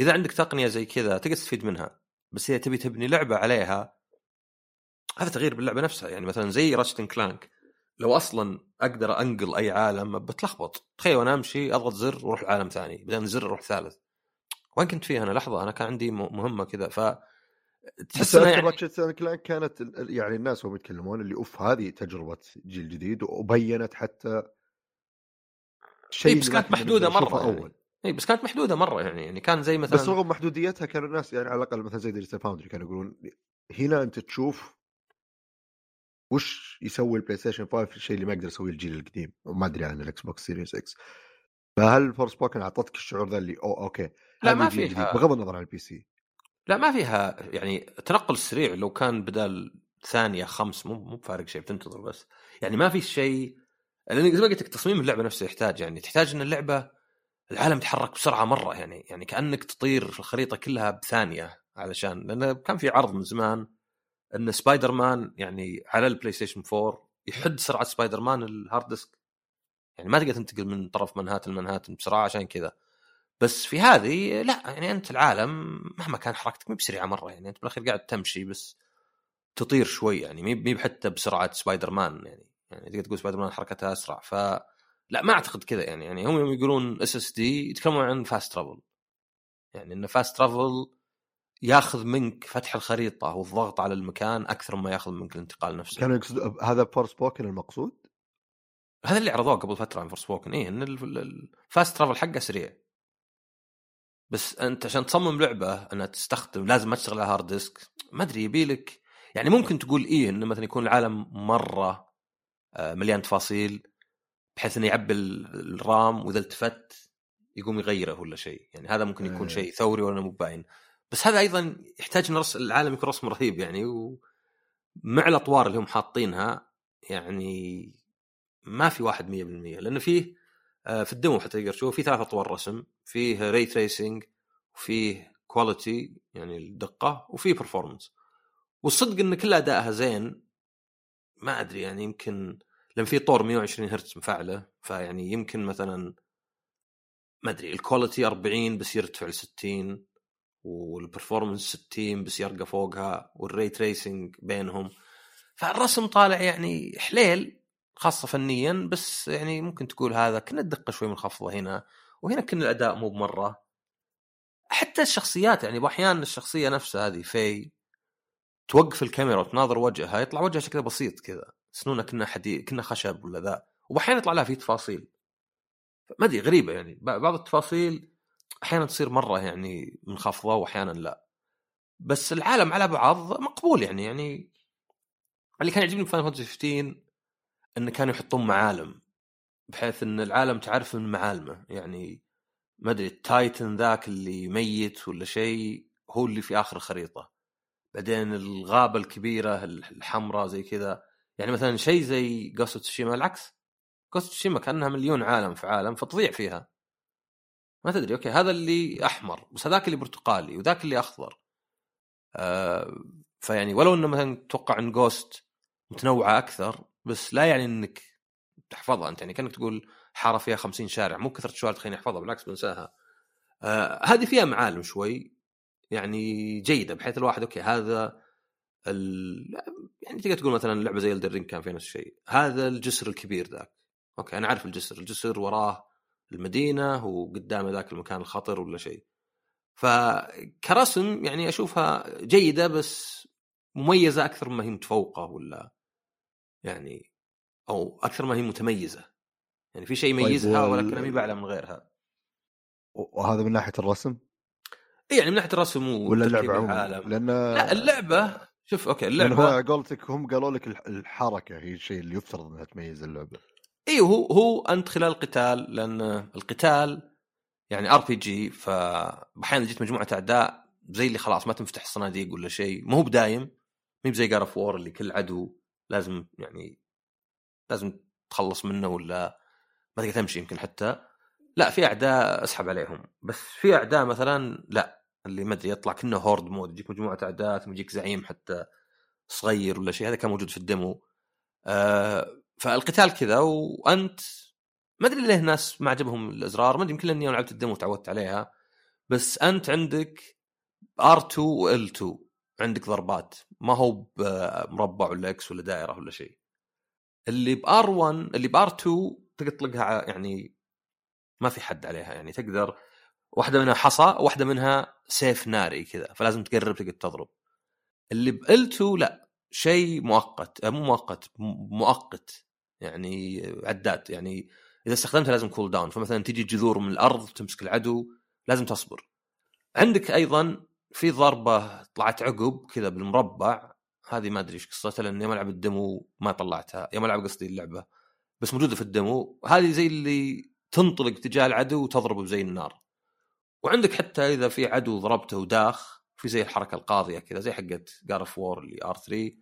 إذا عندك تقنية زي كذا تقدر تستفيد منها بس هي تبي تبني لعبة عليها هذا تغيير باللعبة نفسها. يعني مثلا زي راتشت كلانك لو أصلا أقدر أنقل أي عالم بتلخبط. تخيل وأنا أمشي أضغط زر وأروح لعالم ثاني بعدين زر أروح ثالث. وين كنت فيه أنا؟ لحظة أنا كان عندي مهمة كذا. ف تحس اذكر يعني Ratchet Clank كانت يعني الناس وهم يتكلمون اللي أوف هذه تجربة جيل جديد وبينت حتى إيه، بس كانت نشوفه مرة يعني. أول. إي بس كانت محدودة مرة يعني يعني كان زي مثلا بس رغم محدوديتها كانوا الناس يعني على الأقل مثلا زي Digital Foundry كانوا يقولون هنا أنت تشوف وش يسوي ال PlayStation 5 الشيء اللي ما يقدر يسويه الجيل القديم. وما أدري عن ال Xbox Series X فهل Forspoken أعطتك الشعور ذا اللي أو okay لا، ما فيها. بغض النظر عن ال PC لا ما فيها يعني التنقل السريع لو كان بدال ثانية خمس مو مو بفارق شيء بتنتظر بس. يعني ما في شيء لأن زي ما قلت لك تصميم اللعبة نفسه يحتاج يعني تحتاج إن اللعبة العالم يتحرك بسرعة مرة يعني يعني كأنك تطير في الخريطة كلها بثانية علشان لأن كان في عرض من زمان إن سبايدر مان يعني على ال PlayStation 4 يحد سرعة سبايدر مان ال hard disk. يعني ما تقدر تنتقل من طرف منهاتن لمنهاتن بسرعة عشان كذا. بس في هذه لا يعني أنت العالم مهما كان حركتك مو بسريعة مرة يعني أنت بالأخير قاعد تمشي بس تطير شوي يعني مي مي حتى بسرعة سبايدر مان يعني يعني تقدر تقول سبايدر مان حركتها أسرع ف لا ما أعتقد كذا يعني يعني هم يوم يقولون SSD يتكلمون عن fast travel يعني إن fast travel ياخذ منك فتح الخريطة والضغط على المكان أكثر مما ياخذ منك الانتقال نفسه. كانوا يقصدوا هذا Forspoken المقصود؟ هذا اللي عرضوه قبل فترة عن Forspoken إيه إن ال fast travel حقه سريع. بس أنت عشان تصمم لعبة أنها تستخدم لازم ما تشتغل على hard disk ما أدري يبي لك. يعني ممكن تقول إيه إنه مثلا يكون العالم مرة آه، مليان تفاصيل بحيث إنه يعبي ال- ال RAM وإذا التفت يقوم يغيره ولا شيء. يعني هذا ممكن يكون إيه. شيء ثوري ولا مو باين. بس هذا أيضا يحتاج إن العالم يكون رسم رهيب يعني ومع الأطوار اللي هم حاطينها يعني ما في واحد 100% لأنه فيه في ال demo حتى تقدر تشوف في ثلاث أطوار رسم. فيه ray tracing وفيه quality يعني الدقة وفيه performance والصدق إن كل أدائها زين ما أدري يعني يمكن لأن في طور 120 هرتز مفعلة فيعني يمكن مثلا ما أدري ال quality 40 بس يرتفع ل 60 وال performance 60 بس يرقى فوقها وال ray tracing بينهم. فالرسم طالع يعني حليل. خاصة فنيا بس يعني ممكن تقول هذا كنا الدقة شوي منخفضة هنا وهنا كنا الأداء مو بمرة. حتى الشخصيات يعني باحيان الشخصية نفسها هذه في توقف الكاميرا وتناظر وجهها يطلع وجهها شكله بسيط كذا. سنونة كنا حديد كنا خشب ولا ذا. وباحيان يطلع لها في تفاصيل. ما أدري غريبة يعني. بعض التفاصيل أحيانا تصير مرة يعني منخفضة واحيانا لا. بس العالم على بعض مقبول يعني يعني اللي كان يعجبني في Fantasy 15 انه كانوا يحطون معالم بحيث إن العالم تعرف من معالمه. يعني ما أدري ال Titan ذاك اللي ميت ولا شيء هو اللي في آخر الخريطة. بعدين الغابة الكبيرة الحمراء زي كذا. يعني مثلا شيء زي Ghost Tsushima العكس. Ghost Tsushima كأنها مليون عالم في عالم فتضيع فيها. ما تدري okay هذا اللي أحمر بس هذاك اللي برتقالي وذاك اللي أخضر. آه فيعني ولو إنه مثلا تتوقع إن Ghost متنوعة أكثر بس لا يعني إنك تحفظها أنت يعني كأنك تقول حارة فيها 50 شارع مو كثره الشوارع تخليني أحفظها بالعكس بنساها. آه هذه فيها معالم شوي يعني جيدة بحيث الواحد أوكي هذا ال... يعني تقدر تقول مثلا لعبة زي Elden Ring كان فيها نفس الشيء. هذا الجسر الكبير ذاك. okay أنا عارف الجسر الجسر وراه المدينة وقدام ذاك المكان الخطر ولا شيء. فكرسم يعني أشوفها جيدة بس مميزة أكثر ما هي متفوقة ولا يعني أو أكثر ما هي متميزة. يعني في شيء طيب يميزها ولكن ما بعلى من غيرها وهذا من ناحية الرسم؟ إيه يعني من ناحية الرسم ولا اللعبة عموما؟ العالم. لأن لا اللعبة شوف okay اللعبة هو قولتك هم قالوا لك الح- الحركة هي الشيء اللي يفترض إنها تميز اللعبة. أيوه هو هو أنت خلال القتال لأن القتال يعني RPG فاحيانا جيت مجموعة أعداء زي اللي خلاص ما تنفتح الصناديق ولا شيء ما هو بدايم مو زي God of War اللي كل عدو لازم يعني لازم تخلص منه ولا ما تقدر تمشي يمكن حتى. لا في أعداء أسحب عليهم. بس في أعداء مثلا لا اللي ما أدري يطلع كأنه horde mode يجيك مجموعة أعداء ثم يجيك زعيم حتى صغير ولا شيء هذا كان موجود في ال demo. آه فالقتال كذا وأنت ما أدري ليه الناس ما عجبهم الإزرار ما أدري يمكن لأني يوم لعبت ال demo تعودت عليها. بس أنت عندك R2 و L2 عندك ضربات. ما هو بمربع ولا X ولا دائرة ولا شيء. اللي ب R1 اللي ب R2 تقدر تطلقها يعني ما في حد عليها. يعني تقدر واحدة منها حصى واحدة منها سيف ناري كذا فلازم تقرب تقدر تضرب. اللي بال لا شيء مؤقت آه، مو مؤقت مؤقت يعني عداد. يعني إذا استخدمتها لازم كول داون فمثلا تجي جذور من الأرض تمسك العدو لازم تصبر. عندك أيضا في ضربة طلعت عقب كذا بالمربع. هذه ما أدري إيش قصتها لاني يوم ألعب الدمو ما طلعتها. يوم ألعب قصدي اللعبة بس موجودة في الدمو. هذه زي اللي تنطلق تجاه العدو وتضربه زي النار. وعندك حتى إذا في عدو ضربته وداخ في زي الحركة القاضية كذا زي حقت God of War اللي R3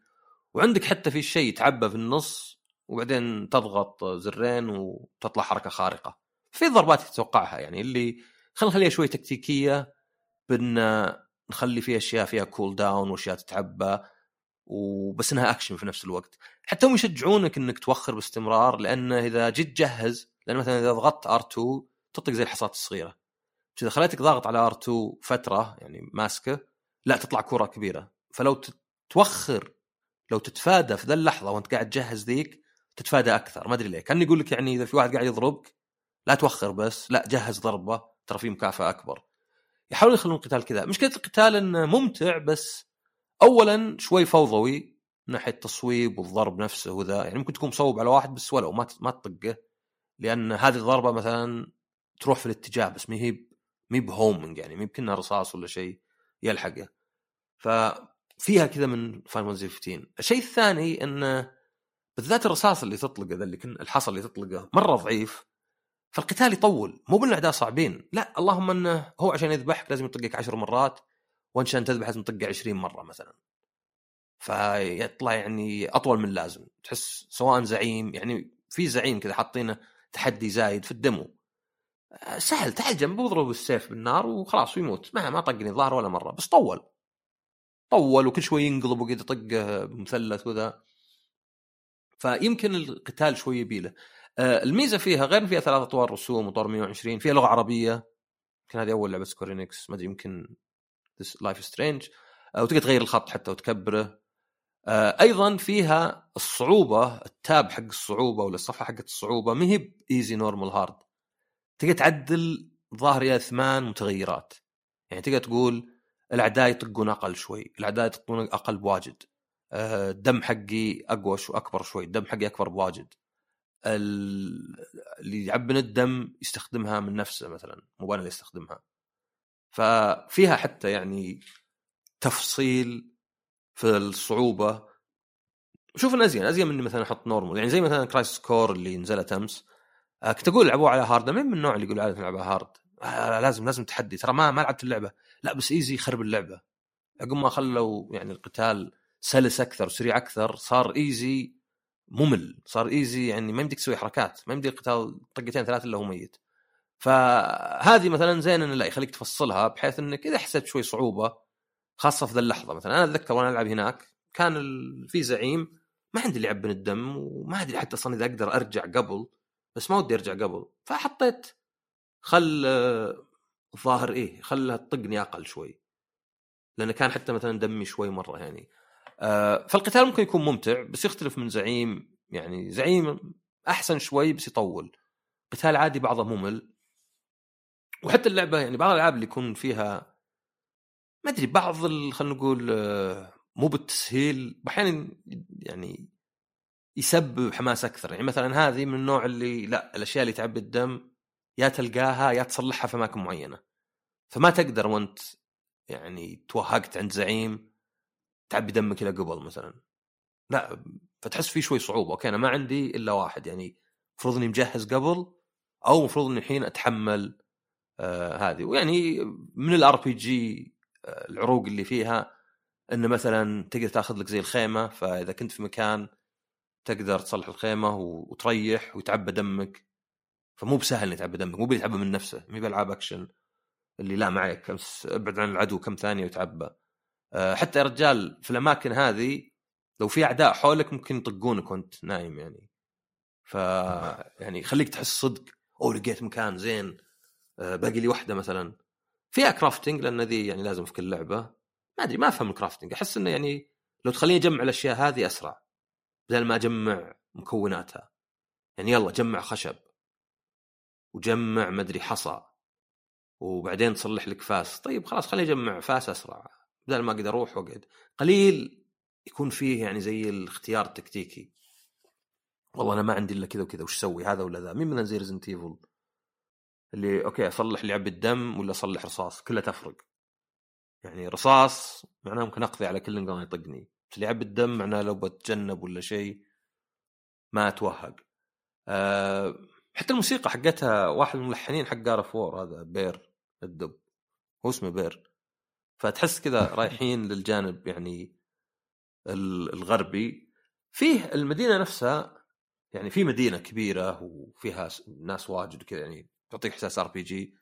وعندك حتى في شيء يتعبى في النص وبعدين تضغط زرين وتطلع حركة خارقة. في ضربات تتوقعها يعني اللي خلينا نخليها شوي تكتيكية بأن نخلي فيها أشياء فيها cooldown وأشياء تتعبى وبس إنها اكشن في نفس الوقت. حتى هم يشجعونك إنك توخر باستمرار لأن إذا جيت تجهز لأن مثلا إذا ضغطت R2 تطق زي الحصات الصغيرة. بس إذا خليتك ضاغط على R2 فترة يعني ماسكة لا تطلع كرة كبيرة. فلو توخر لو تتفادى في ذا اللحظة وأنت قاعد تجهز ذيك تتفادى أكثر. ما أدري ليه. كان يقول لك يعني إذا في واحد قاعد يضربك لا توخر بس لا جهز ضربة ترى في مكافأة أكبر. يحاولون يخلون القتال كذا. مشكلة القتال انه ممتع بس اولا شوي فوضوي من ناحية التصويب والضرب نفسه وذا. يعني ممكن تكون مصوب على واحد بس ولو ما ما تطقه. لأن هذه الضربة مثلا تروح في الاتجاه بس ما هي مي ب homing يعني بكنها رصاص ولا شيء يلحقه. ففيها كذا من Final 15 الشيء الثاني انه بالذات الرصاص اللي تطلقه ذا اللي كن الحصى اللي تطلقه مرة ضعيف. فالقتال يطول مو بالأعداء صعبين لا اللهم إنه هو عشان يذبحك لازم يطقك عشر مرات وأنت عشان تذبح لازم تطقه 20 مرة مثلا. فيطلع يعني أطول من اللازم تحس سواء زعيم يعني في زعيم كذا حاطينه تحدي زايد في ال demo. سهل تعال جنبه واضربه بالسيف بالنار وخلاص ويموت ما ما طقني الظاهر ولا مرة بس طول. طول وكل شوي ينقلب وقيد يطقه بمثلث وذا. فيمكن القتال شوي يبيله آه، الميزة فيها غير فيها ثلاث أطوار رسوم وطور 120 فيها لغة عربية. يمكن هذه أول لعبة Square Enix ما أدري يمكن Life is Strange آه، وتقدر تغير الخط حتى وتكبره. آه، أيضا فيها الصعوبة ال tab حق الصعوبة ولا الصفحة حقت الصعوبة ما هي easy normal hard تقدر تعدل ظاهر يا ثمان متغيرات. يعني تقدر تقول الأعداء يطقون أقل شوي الأعداء يطقون أقل بواجد. الدم حقي أقوى شو أكبر شوي الدم حقي أكبر بواجد. اللي يعبن الدم يستخدمها من نفسه مثلا مو أنا اللي استخدمها ففيها حتى يعني تفصيل في الصعوبة. شوف ان ازين ازين من مثلا أحط normal يعني زي مثلا Crisis Core اللي نزلت أمس. آه، كنت أقول لعبوها على hard مين من النوع اللي يقول عاده نلعبها hard آه لازم لازم تحدي. ترى ما ما لعبت اللعبة. لا بس easy يخرب اللعبة. عقب ما خلوا يعني القتال سلس أكثر وسريع أكثر صار easy ممل صار easy يعني ما يمديك تسوي حركات ما يمديك القتال طقتين ثلاث إلا هو ميت. فهذه مثلا زين إنه لا يخليك تفصلها بحيث إنك إذا حسيت شوي صعوبة خاصة في ذا اللحظة مثلا. أنا أتذكر وأنا ألعب هناك كان في زعيم ما عندي اللي يعبن الدم وما أدري حتى أصلا إذا أقدر أرجع قبل بس ما ودي أرجع قبل. فحطيت خل الظاهر إيه خلها تطقني أقل شوي. لأنه كان حتى مثلا دمي شوي مرة يعني. فالقتال ممكن يكون ممتع بس يختلف من زعيم يعني زعيم أحسن شوي بس يطول. قتال عادي بعضه ممل. وحتى اللعبة يعني بعض الألعاب اللي يكون فيها ما أدري بعض خلينا نقول آه، مو بالتسهيل أحيانا يعني يسبب حماس أكثر. يعني مثلا هذه من النوع اللي لا الأشياء اللي تعبي الدم يا تلقاها يا تصلحها في أماكن معينة. فما تقدر وأنت يعني توهقت عند زعيم. تعبي دمك إلى قبل مثلا. لا فتحس في شوي صعوبة. أوكي أنا ما عندي إلا واحد يعني المفروض إني مجهز قبل أو المفروض إني الحين أتحمل آه هذه. ويعني من ال RPG العروق اللي فيها انه مثلا تقدر تأخذ لك زي الخيمة فإذا كنت في مكان تقدر تصلح الخيمة وتريح ويتعبى دمك. فمو بسهل يتعبى دمك مو بيتعبى من نفسه مو بالعاب اكشن اللي لا معك أبعد عن العدو كم ثانية ويتعبى. آه، حتى يا رجال في الأماكن هذه لو في أعداء حولك ممكن يطقونك وأنت نايم يعني. ف يعني خليك تحس صدق. أو لقيت مكان زين. آه، باقي لي واحدة مثلا. فيها crafting لأن ذي يعني لازم في كل لعبة. ما أدري ما أفهم ال crafting أحس إنه يعني لو تخليني أجمع الأشياء هذه أسرع. بدل ما أجمع مكوناتها. يعني يلا جمع خشب. وجمع مدري حصى. وبعدين تصلح لك فاس. طيب خلاص خليني أجمع فاس أسرع. بدل ما أقدر أروح وأقعد. قليل يكون فيه يعني زي الاختيار التكتيكي. والله أنا ما عندي إلا كذا وكذا وش أسوي هذا ولا ذا؟ مين مثلا زي Resident Evil اللي okay أصلح لي عبي الدم ولا أصلح رصاص؟ كلها تفرق. يعني رصاص معناه ممكن أقضي على كل نقطه يطقني. بس يعبي الدم معناه لو بتجنب ولا شيء ما أتوهق. أه حتى الموسيقى حقتها واحد من الملحنين حق God of War هذا Bear الدب. هو اسمه Bear. فتحس كذا رايحين للجانب يعني الغربي. فيه المدينة نفسها يعني في مدينة كبيرة وفيها ناس واجد وكذا يعني تعطيك إحساس RPG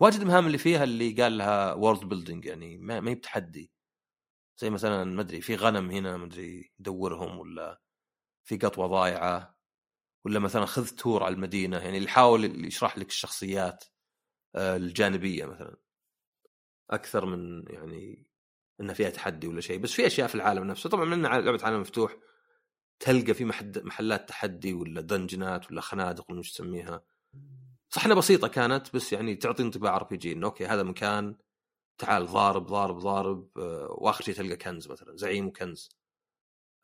واجد المهام اللي فيها اللي قال لها world building يعني ما, ما هي بتحدي. زي مثلا ما أدري في غنم هنا ما أدري دورهم ولا في قطوة ضايعة ولا مثلا خذ tour على المدينة يعني اللي يحاول يشرح لك الشخصيات آه، الجانبية مثلا. أكثر من يعني إنها فيها تحدي ولا شيء بس في أشياء في العالم نفسه. طبعا من لعبة عالم مفتوح تلقى في محلات تحدي ولا دنجنات ولا خنادق ولا تسميها. صح إنها بسيطة كانت بس يعني تعطي انطباع RPG إنه okay هذا مكان تعال ضارب ضارب ضارب آه، وآخر شيء تلقى كنز مثلا زعيم وكنز.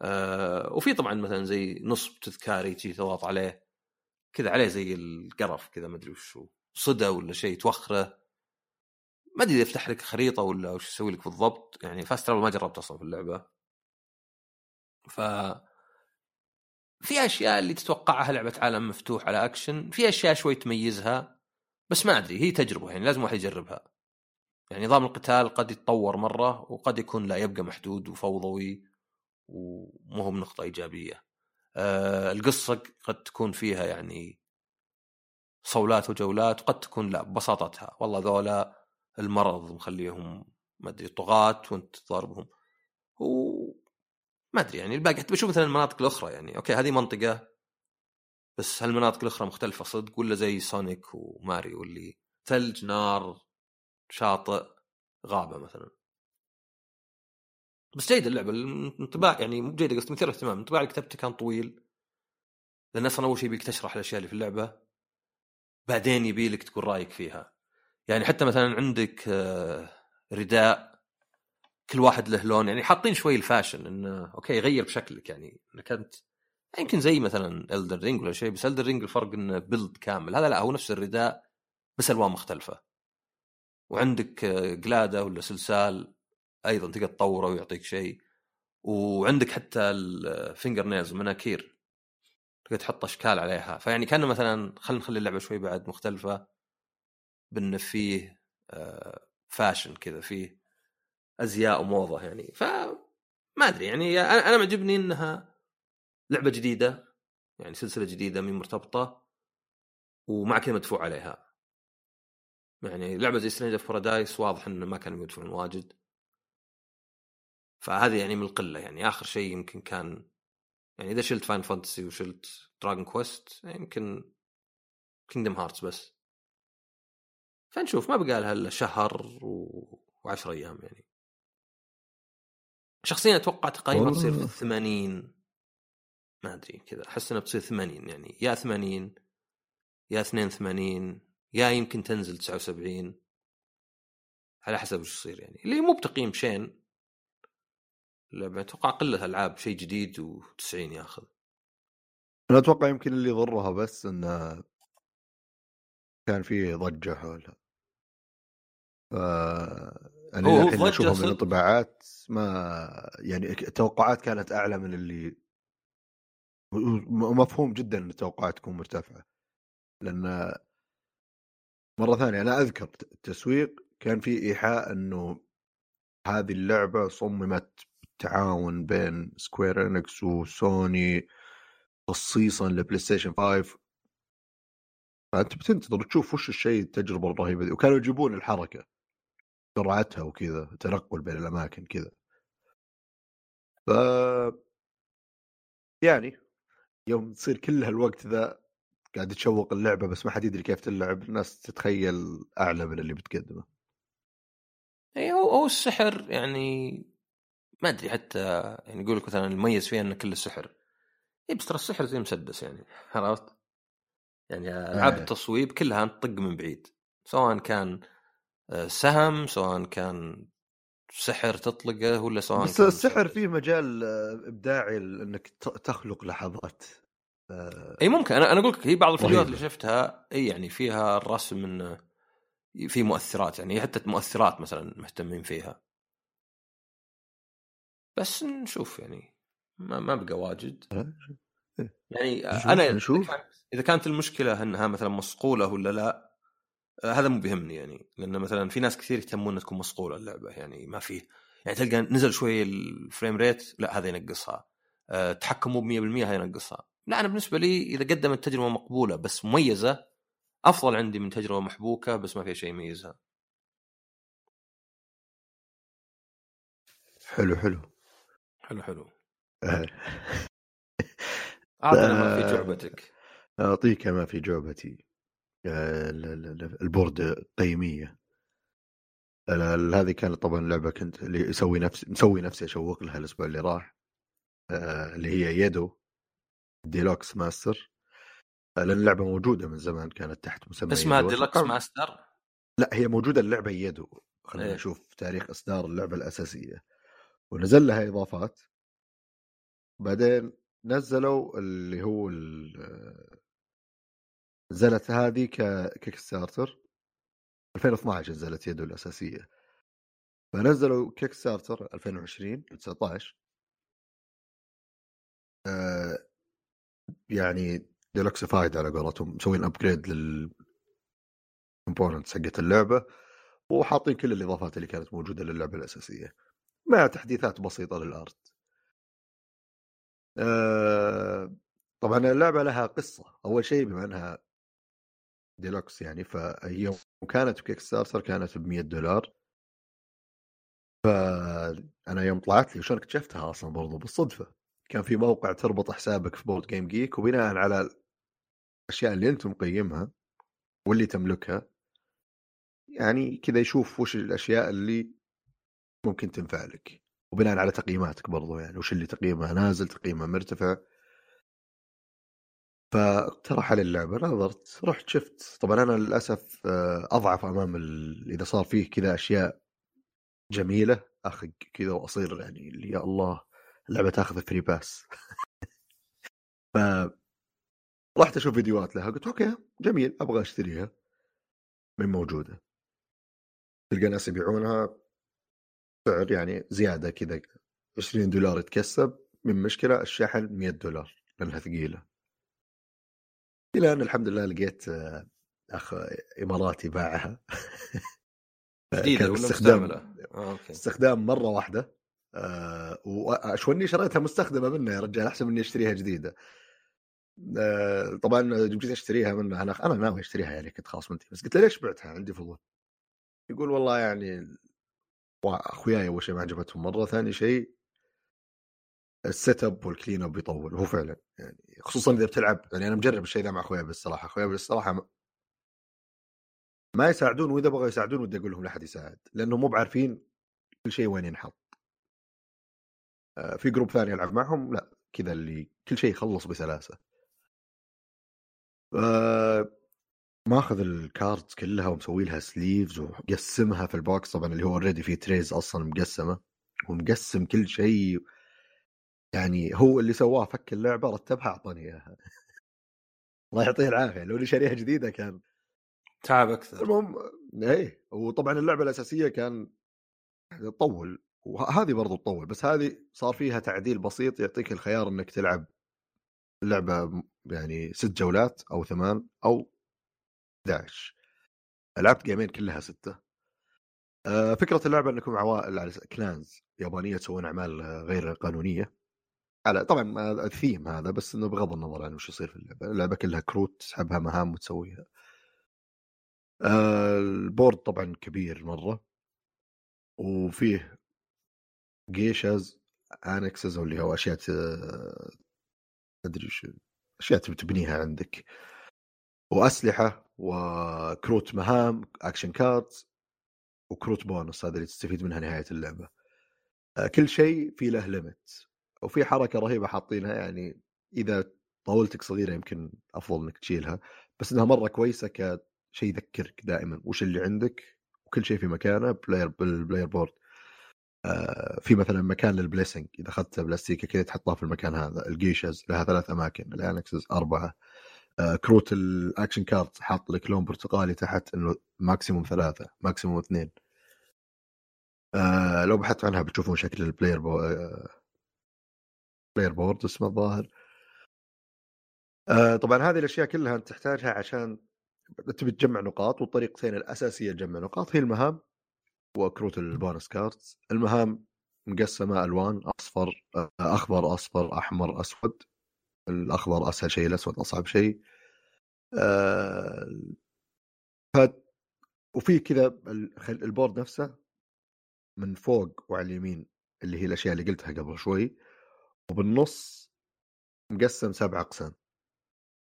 آه وفي طبعا مثلا زي نصب تذكاري تجي تضغط عليه كذا عليه زي القرف كذا ما أدري وشو صدى ولا شيء توخره. ما أدري يفتح لك خريطة ولا وش يسوي لك بالضبط يعني fast travel ما جربت أصلا في اللعبة. ف في أشياء اللي تتوقعها لعبة عالم مفتوح على اكشن في أشياء شوي تميزها بس ما أدري هي تجربة يعني لازم واحد يجربها. يعني نظام القتال قد يتطور مرة وقد يكون لا يبقى محدود وفوضوي ومو هو بنقطة إيجابية. أه القصة قد تكون فيها يعني صولات وجولات وقد تكون لا ببساطتها. والله ذولا المرض مخليهم ما أدري طغاة وأنت تضاربهم. و ما أدري يعني الباقي حتى بشوف مثلا المناطق الأخرى يعني. okay هذه منطقة بس هالمناطق الأخرى مختلفة صدق ولا زي سونيك وماريو اللي ثلج نار شاطئ غابة مثلا؟ بس جيد اللعبة الانطباع يعني مو جيدة قصدي مثير اهتمام. الانطباع اللي كتبته كان طويل. لأن أصلا أول شيء يبيك تشرح الأشياء اللي في اللعبة بعدين يبي لك تقول رأيك فيها. يعني حتى مثلا عندك آه، رداء كل واحد له لون يعني حاطين شوي ال fashion إنه okay يغير بشكلك يعني إنك أنت يمكن زي مثلا Elden Ring ولا شيء بس Elden Ring الفرق إنه build كامل. هذا لا هو نفس الرداء بس ألوان مختلفة. وعندك قلاده ولا سلسال أيضا تقدر تطوره ويعطيك شيء. وعندك حتى ال finger nails مناكير تقدر تحط أشكال عليها. فيعني كان مثلا خلينا نخلي اللعبة شوي بعد مختلفة. بأن فيه fashion كذا فيه أزياء وموضة يعني. ف ما أدري يعني أنا معجبني إنها لعبة جديدة يعني سلسلة جديدة من مرتبطة ومع كذا مدفوع عليها. يعني لعبة زي Stranger of Paradise واضح إنه ما كانوا يدفعون واجد. فهذه يعني من القلة يعني. آخر شيء يمكن كان يعني إذا شلت Final Fantasy وشلت Dragon Quest يمكن Kingdom Hearts بس. فنشوف ما بقى لها إلا شهر و10 أيام يعني. شخصيا أتوقع تقييمها تصير في الثمانين. ما أدري كذا أحس إنها بتصير 80 يعني. يا 80 يا 82 يا يمكن تنزل 79 على حسب وش يصير يعني. اللي مو بتقييم شين. اللعبة أتوقع قلة ألعاب شيء جديد و90 ياخذ. أنا أتوقع يمكن اللي يضرها بس إنه كان في ضجة حولها. ف يعني الحين اشوفها من الانطباعات ما يعني التوقعات كانت أعلى من اللي مفهوم جدا إن التوقعات تكون مرتفعة. لأن مرة ثانية أنا أذكر التسويق كان في إيحاء إنه هذه اللعبة صممت بالتعاون بين Square Enix وسوني خصيصا لبلاي ستيشن 5 فأنت بتنتظر تشوف وش الشيء التجربة الرهيبة دي. وكانوا يجيبون الحركة. سرعتها وكذا تنقل بين الأماكن كذا ف يعني يوم تصير كل هالوقت ذا قاعد تشوق اللعبة بس ما حد يدري كيف تلعب الناس تتخيل أعلى من اللي بتقدمه إي هو هو السحر يعني ما أدري حتى يعني يقول لك مثلا المميز فيها إنه كله سحر إي بس ترى السحر زي مسدس يعني عرفت؟ يعني ألعاب آه. التصويب كلها تطق من بعيد سواء كان سهم سواء كان سحر تطلقه ولا سواء بس كان السحر. فيه مجال آه، إبداعي انك تخلق لحظات. إي ممكن. أنا أنا أقول لك هي بعض الفيديوهات. اللي شفتها إي يعني فيها الرسم إنه في مؤثرات يعني حتى مؤثرات مثلا مهتمين فيها. بس نشوف يعني. ما ما بقى واجد. يعني نشوف- أنا نشوف. إذا كانت المشكلة إنها مثلا مصقولة ولا لا هذا مو بيهمني يعني لأن مثلا في ناس كثير يهتمون تكون مصقولة اللعبة يعني ما في يعني تلقى نزل شوي الفريم ريت لا هذا ينقصها. آه، التحكم مو ب 100% هذا ينقصها. لا أنا بالنسبة لي إذا قدمت تجربة مقبولة بس مميزة أفضل عندي من تجربة محبوكة بس ما فيها شيء يميزها. حلو حلو. حلو حلو. آه، أعطنا ما في آه. [LAUGHS] جعبتك. أعطيك ما في جعبتي. آه، ال board game ية. هذه كانت طبعا لعبة كنت اللي يسوي نفسي مسوي نفسي أشوق لها الأسبوع اللي راح. آه، اللي هي Yedo Deluxe Master. آه، لأن اللعبة موجودة من زمان كانت تحت مسمى اسمها أتوقع- ماستر؟ لا هي موجودة اللعبة Yedo. خلينا إيه. نشوف تاريخ إصدار اللعبة الأساسية. ونزل لها إضافات. بعدين نزلوا اللي هو نزلت هذه ك Kickstarter 2012 نزلت Yedo الأساسية. فنزلوا Kickstarter 2020 19 آه يعني deluxified على قولتهم مسوين upgrade لل components حقت اللعبة وحاطين كل الإضافات اللي كانت موجودة للعبة الأساسية مع تحديثات بسيطة لل art آه طبعا اللعبة لها قصة. أول شيء بما إنها ديلوكس يعني فهي كانت ب Kickstarter كانت ب 100 دولار. فأنا يوم طلعت لي وشلون اكتشفتها أصلا برضو بالصدفة كان في موقع تربط حسابك في BoardGameGeek وبناء على الأشياء اللي أنت مقيمها واللي تملكها يعني كذا يشوف وش الأشياء اللي ممكن تنفع لك وبناء على تقييماتك برضو يعني وش اللي تقييمها نازل تقييمها مرتفع. فاقترح علي اللعبة نظرت رحت شفت. طبعا أنا للأسف آه، أضعف أمام ال... إذا صار فيه كذا أشياء جميلة أخذ كذا وأصير يعني يا الله اللعبة تأخذ free pass. [LAUGHS] ف رحت أشوف فيديوهات لها قلت okay جميل أبغى أشتريها. من موجودة؟ تلقى ناس يبيعونها سعر يعني زيادة كذا 20 دولار يتكسب من مشكلة الشحن 100 دولار لأنها ثقيلة. إلى أن الحمد لله لقيت آه، أخ إماراتي باعها. [LAUGHS] جديدة ولا مستعملة؟ آه، استخدام مرة واحدة. آه واشوني شريتها مستخدمة منه يا رجال أحسن مني أشتريها جديدة. آه طبعا جيت أشتريها منه أنا أنا ناوي أشتريها يعني كنت خلاص منتهي بس قلت له ليش بعتها؟ عندي فضول. يقول والله يعني أخوياي أول شيء ما عجبتهم مرة ثاني شيء ال setup وال clean up يطول وهو فعلا يعني خصوصا إذا بتلعب يعني أنا مجرب الشيء ذا مع اخوياي بالصراحة اخوياي بالصراحة ما- ما يساعدون وإذا بغوا يساعدون ودي أقول لهم لا احد يساعد لأنهم مو بعارفين كل شيء وين ينحط. آه، في group ثاني ألعب معهم لا كذا اللي كل شيء يخلص بسلاسة. آه، ماخذ ال cards كلها ومسوي لها sleeves ومقسمها في ال box طبعا اللي هو already في trays أصلا مقسمة ومقسم كل شيء يعني هو اللي سواه فك اللعبة رتبها أعطاني إياها. [LAUGHS] الله يعطيه العافية لو إني شاريها جديدة كان تعب أكثر. المهم إيه وطبعا اللعبة الأساسية كان تطول وهذه برضو تطول بس هذه صار فيها تعديل بسيط يعطيك الخيار إنك تلعب اللعبه يعني ست جولات أو ثمان أو 11 لعبت جيمين كلها ستة. آه، فكرة اللعبة إنكم عوائل على كلانز يابانية تسوون أعمال غير قانونية. على طبعا آه، الثيم هذا بس إنه بغض النظر عن وش يصير في اللعبة، اللعبة كلها كروت تسحبها مهام وتسويها. آه، ال board طبعا كبير مرة. وفيه geishas annexes اللي هو أشياء تدري وش أشياء تبنيها عندك. وأسلحة وكروت مهام action cards وكروت بونص هذا اللي تستفيد منها نهاية اللعبة. آه، كل شيء في له limit وفي حركة رهيبة حاطينها يعني إذا طاولتك صغيرة يمكن أفضل إنك تشيلها بس إنها مرة كويسة كشيء يذكرك دائما وش اللي عندك؟ وكل شيء في مكانه player بال player board آه، في مثلا مكان لل blessing إذا أخذت بلاستيكة كذا تحطها في المكان هذا ال geishas لها ثلاث أماكن ال annexes أربعة. آه، كروت ال action card حاط لك لون برتقالي تحت إنه maximum ثلاثة maximum اثنين. آه لو بحثت عنها بتشوفون شكل ال player bo... آه player board اسمه الظاهر. آه طبعا هذه الأشياء كلها أنت تحتاجها عشان تبي تجمع نقاط والطريقتين الأساسية لجمع نقاط هي المهام وكروت ال bonus cards. المهام مقسمة ألوان أصفر آه، أخضر أصفر أحمر أسود. الأخضر أسهل شيء الأسود أصعب شيء. آه ف وفي كذا ال board نفسه من فوق وعلى اليمين اللي هي الأشياء اللي قلتها قبل شوي. وبالنص مقسم سبع أقسام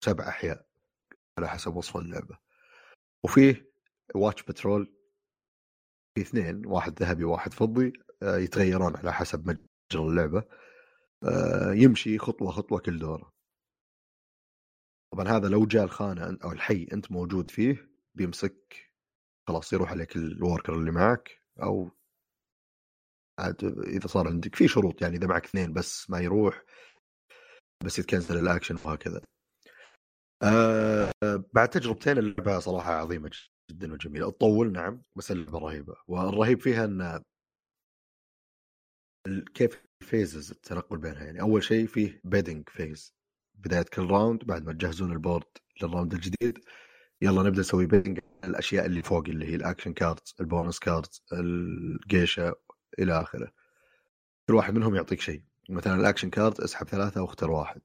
سبع أحياء على حسب وصف اللعبة. وفيه واتش بترول في اثنين واحد ذهبي وواحد فضي آه، يتغيرون على حسب مجرى اللعبة. آه، يمشي خطوة خطوة كل دورة. طبعا هذا لو جاء الخانة أو الحي أنت موجود فيه بيمسك خلاص يروح عليك ال worker اللي معك أو عاد إذا صار عندك في شروط يعني إذا معك اثنين بس ما يروح بس يتكنسل الاكشن وهكذا. آه بعد تجربتين اللعبة صراحة عظيمة جدا وجميلة. تطول نعم بس اللعبه رهيبة. والرهيب فيها إن كيف phases التنقل بينها يعني. أول شيء فيه bidding phase بداية كل round بعد ما تجهزون ال board لل round الجديد يلا نبدأ نسوي bidding الأشياء اللي فوق اللي هي ال action cards ال bonus cards الجيش إلى آخره. كل واحد منهم يعطيك شيء. مثلا ال action card اسحب ثلاثة واختر واحد.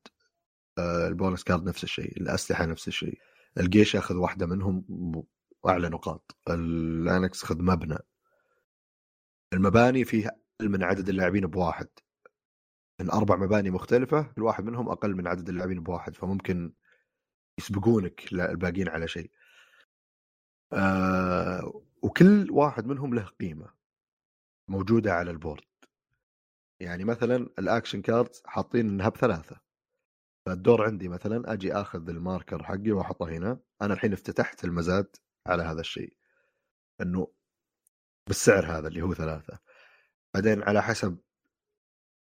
آه، ال bonus card نفس الشيء. الأسلحة نفس الشيء. الجيش ياخذ واحدة منهم اعلى نقاط. ال annex خذ مبنى. المباني فيها أقل من عدد اللاعبين بواحد. من أربع مباني مختلفة كل واحد منهم أقل من عدد اللاعبين بواحد. فممكن يسبقونك الباقيين على شيء. آه وكل واحد منهم له قيمة. موجودة على ال board. يعني مثلا ال action cards حاطين إنها بثلاثة. فالدور عندي مثلا أجي آخذ ال marker حقي وأحطه هنا. أنا الحين افتتحت المزاد على هذا الشيء. إنه بالسعر هذا اللي هو ثلاثة. بعدين على حسب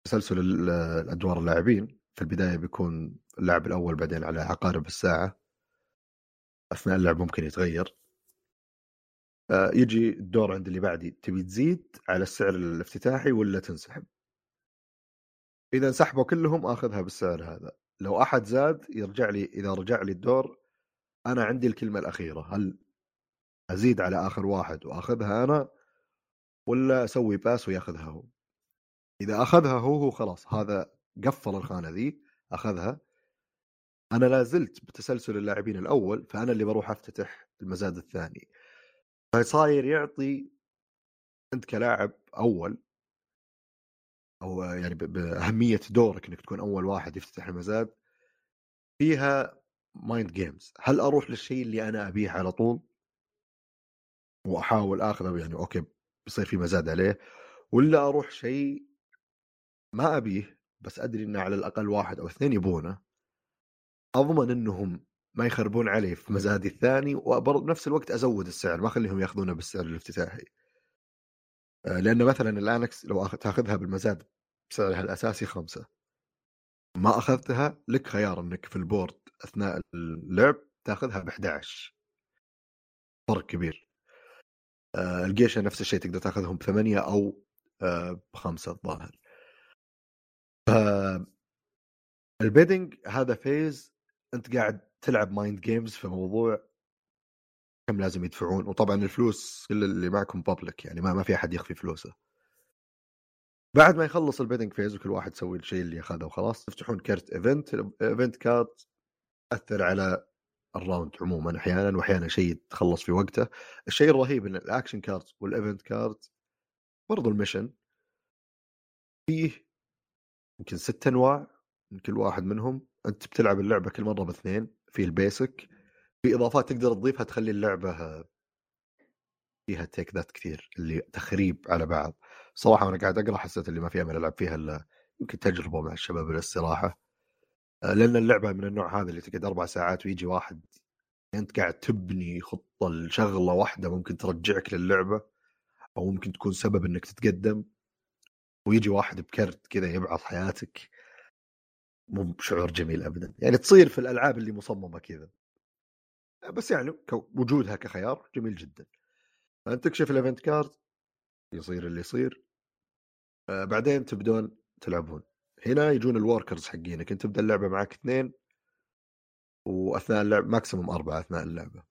تسلسل الأدوار اللاعبين. في البداية بيكون اللاعب الأول بعدين على عقارب الساعة. أثناء اللعب ممكن يتغير. يجي الدور عند اللي بعدي تبي تزيد على السعر الافتتاحي ولا تنسحب؟ إذا انسحبوا كلهم آخذها بالسعر هذا. لو أحد زاد يرجع لي إذا رجع لي الدور أنا عندي الكلمة الأخيرة. هل أزيد على آخر واحد وأخذها أنا ولا أسوي باس ويأخذها هو؟ إذا أخذها هو هو خلاص. هذا قفل الخانة ذي أخذها. أنا لا زلت بتسلسل اللاعبين الأول فأنا اللي بروح أفتتح المزاد الثاني. فصاير يعطي أنت كلاعب أول أو يعني بأهمية دورك إنك تكون أول واحد يفتتح المزاد فيها mind games هل أروح للشيء اللي أنا أبيه على طول؟ وأحاول آخذه يعني okay بيصير في مزاد عليه. ولا أروح شيء ما أبيه بس أدري إنه على الأقل واحد أو اثنين يبونه أضمن إنهم ما يخربون علي في مزادي الثاني وبنفس الوقت أزود السعر ما أخليهم يأخذونه بالسعر الافتتاحي. آه، لأن مثلا ال annex لو تأخذها بالمزاد بسعرها الأساسي خمسة. ما أخذتها لك خيار إنك في ال board أثناء اللعب تأخذها ب 11 فرق كبير. آه، الجيش نفس الشيء تقدر تأخذهم بثمانية أو آه، بخمسة الظاهر. ال bidding هذا phase أنت قاعد تلعب mind games في موضوع كم لازم يدفعون وطبعا الفلوس كل اللي معكم public يعني ما, ما في أحد يخفي فلوسه. بعد ما يخلص ال bidding phase وكل واحد يسوي الشيء اللي أخذه وخلاص تفتحون كرت event event card تأثر على ال round عموما أحيانا واحيانا شيء تخلص في وقته. الشيء الرهيب إن ال action card وال event card برضو ال mission فيه يمكن ست أنواع من كل واحد منهم. أنت بتلعب اللعبة كل مرة باثنين. في ال basic في إضافات تقدر تضيفها تخلي اللعبة فيها تيك ذات كثير اللي تخريب على بعض. صراحة وأنا قاعد أقرأ حسيت اللي ما في أمل ألعب فيها إلا يمكن تجربة مع الشباب الاستراحه آه، لأن اللعبة من النوع هذا اللي تقعد أربع ساعات ويجي واحد أنت قاعد تبني خطة لشغلة واحدة ممكن ترجعك للعبة أو ممكن تكون سبب إنك تتقدم ويجي واحد بكرت كذا يبعث حياتك. مو بشعور جميل ابدا. يعني تصير في الألعاب اللي مصممة كذا. بس يعني وجودها كخيار جميل جدا. فأنت تكشف ال event card يصير اللي يصير. آه بعدين تبدون تلعبون. هنا يجون ال workers حقينك. أنت تبدأ اللعبة معك اثنين وأثناء اللعب maximum أربعة أثناء اللعبة.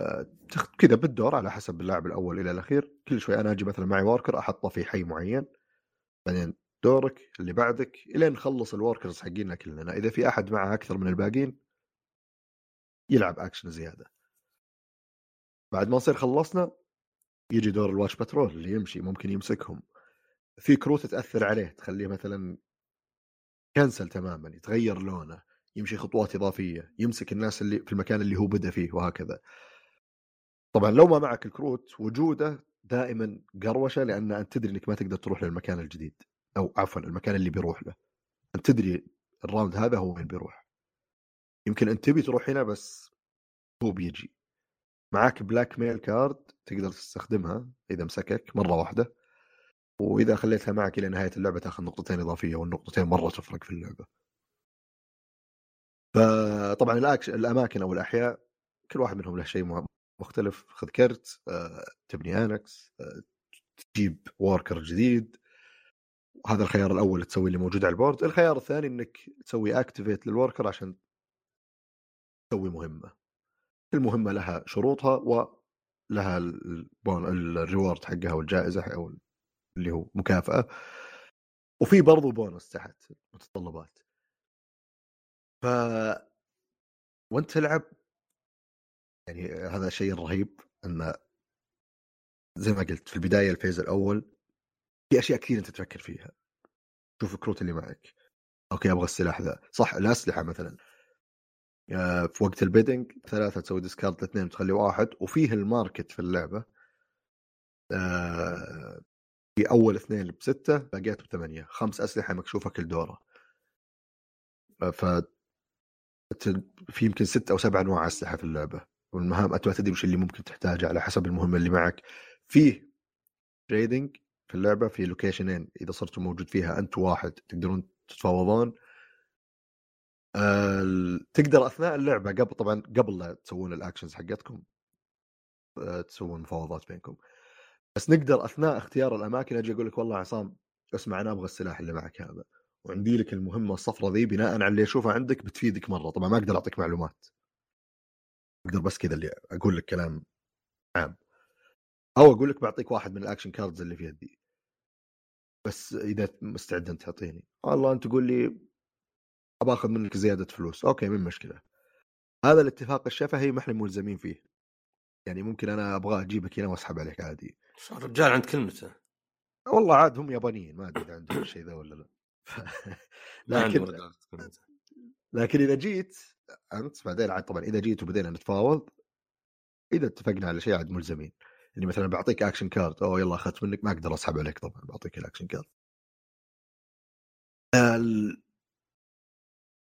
آه كذا بالدور على حسب اللاعب الأول إلى الأخير. كل شوي أنا أجي مثلا معي worker أحطه في حي معين. بعدين دورك اللي بعدك الين نخلص ال workers حقينا كلنا إذا في أحد معه أكثر من الباقيين يلعب أكشن زيادة. بعد ما نصير خلصنا يجي دور ال watch patrol اللي يمشي ممكن يمسكهم. في كروت تاثر عليه تخليه مثلا cancel تماما يتغير لونه يمشي خطوات إضافية يمسك الناس اللي في المكان اللي هو بدأ فيه وهكذا. طبعا لو ما معك الكروت وجوده دائما قروشة لأن أنت تدري إنك ما تقدر تروح للمكان الجديد. أو عفوا المكان اللي بيروح له. أنت تدري ال round هذا هو وين بيروح. يمكن أنت تبي تروح هنا بس هو بيجي. معاك blackmail card تقدر تستخدمها إذا مسكك مرة واحدة. وإذا خليتها معك إلى نهاية اللعبة تأخذ نقطتين إضافية والنقطتين مرة تفرق في اللعبة. فطبعا ال act... الأماكن أو الأحياء كل واحد منهم له شيء مختلف. خذ كرت آه، تبني annex آه، تجيب worker جديد. هذا الخيار الأول تسوي اللي موجود على ال board الخيار الثاني إنك تسوي activate لل worker عشان تسوي مهمة. المهمة لها شروطها ولها ال reward حقها والجائزة أو اللي هو مكافأة. وفي برضو بونص تحت متطلبات. ف وانت تلعب يعني هذا شيء رهيب ان زي ما قلت في البداية ال phase الأول في أشياء كثير أنت تفكر فيها. شوف الكروت اللي معك. okay أبغى السلاح ذا. صح الاسلحه مثلا. آه، في وقت ال bidding ثلاثة تسوي discard اثنين تخلي واحد وفيه ال market في اللعبة. آه، في أول اثنين بستة باقي بثمانية. خمس أسلحة مكشوفة كل دورة. آه، ف في يمكن ست أو سبع أنواع أسلحة في اللعبة. والمهام انت ما تدري وش اللي ممكن تحتاجه على حسب المهمة اللي معك. فيه trading في اللعبة في location ين إذا صرتوا موجود فيها انت وواحد تقدرون تتفاوضون. أه تقدر أثناء اللعبة قبل طبعا قبل لا تسوون ال actions حقتكم أه تسوون مفاوضات بينكم. بس نقدر أثناء اختيار الأماكن أجي أقول لك والله عصام اسمع أنا أبغى السلاح اللي معك هذا. وعندي لك المهمة الصفراء ذي بناء على اللي اشوفه عندك بتفيدك مرة. طبعا ما أقدر أعطيك معلومات. أقدر بس كذا اللي أقول لك كلام عام. أو أقول لك بعطيك واحد من ال action cards اللي في يدي. بس إذا مستعد انت تعطيني. والله أنت تقول لي ابى منك زيادة فلوس. okay مو مشكلة؟ هذا الاتفاق الشفهي ما إحنا ملزمين فيه. يعني ممكن أنا أبغى أجيبك هنا وأسحب عليك عادي. الرجال عند كلمته. والله عاد هم يابانيين ما أدري إذا عندهم [COUGHS] الشيء ذا ولا لا. [LAUGHS] لكن لكن إذا جيت أنت بعدين عاد طبعا إذا جيت وبدينا نتفاوض إذا اتفقنا على شيء عاد ملزمين. اللي مثلا بعطيك action card أو يلا أخذت منك ما أقدر أسحب عليك طبعا بعطيك ال action card ال...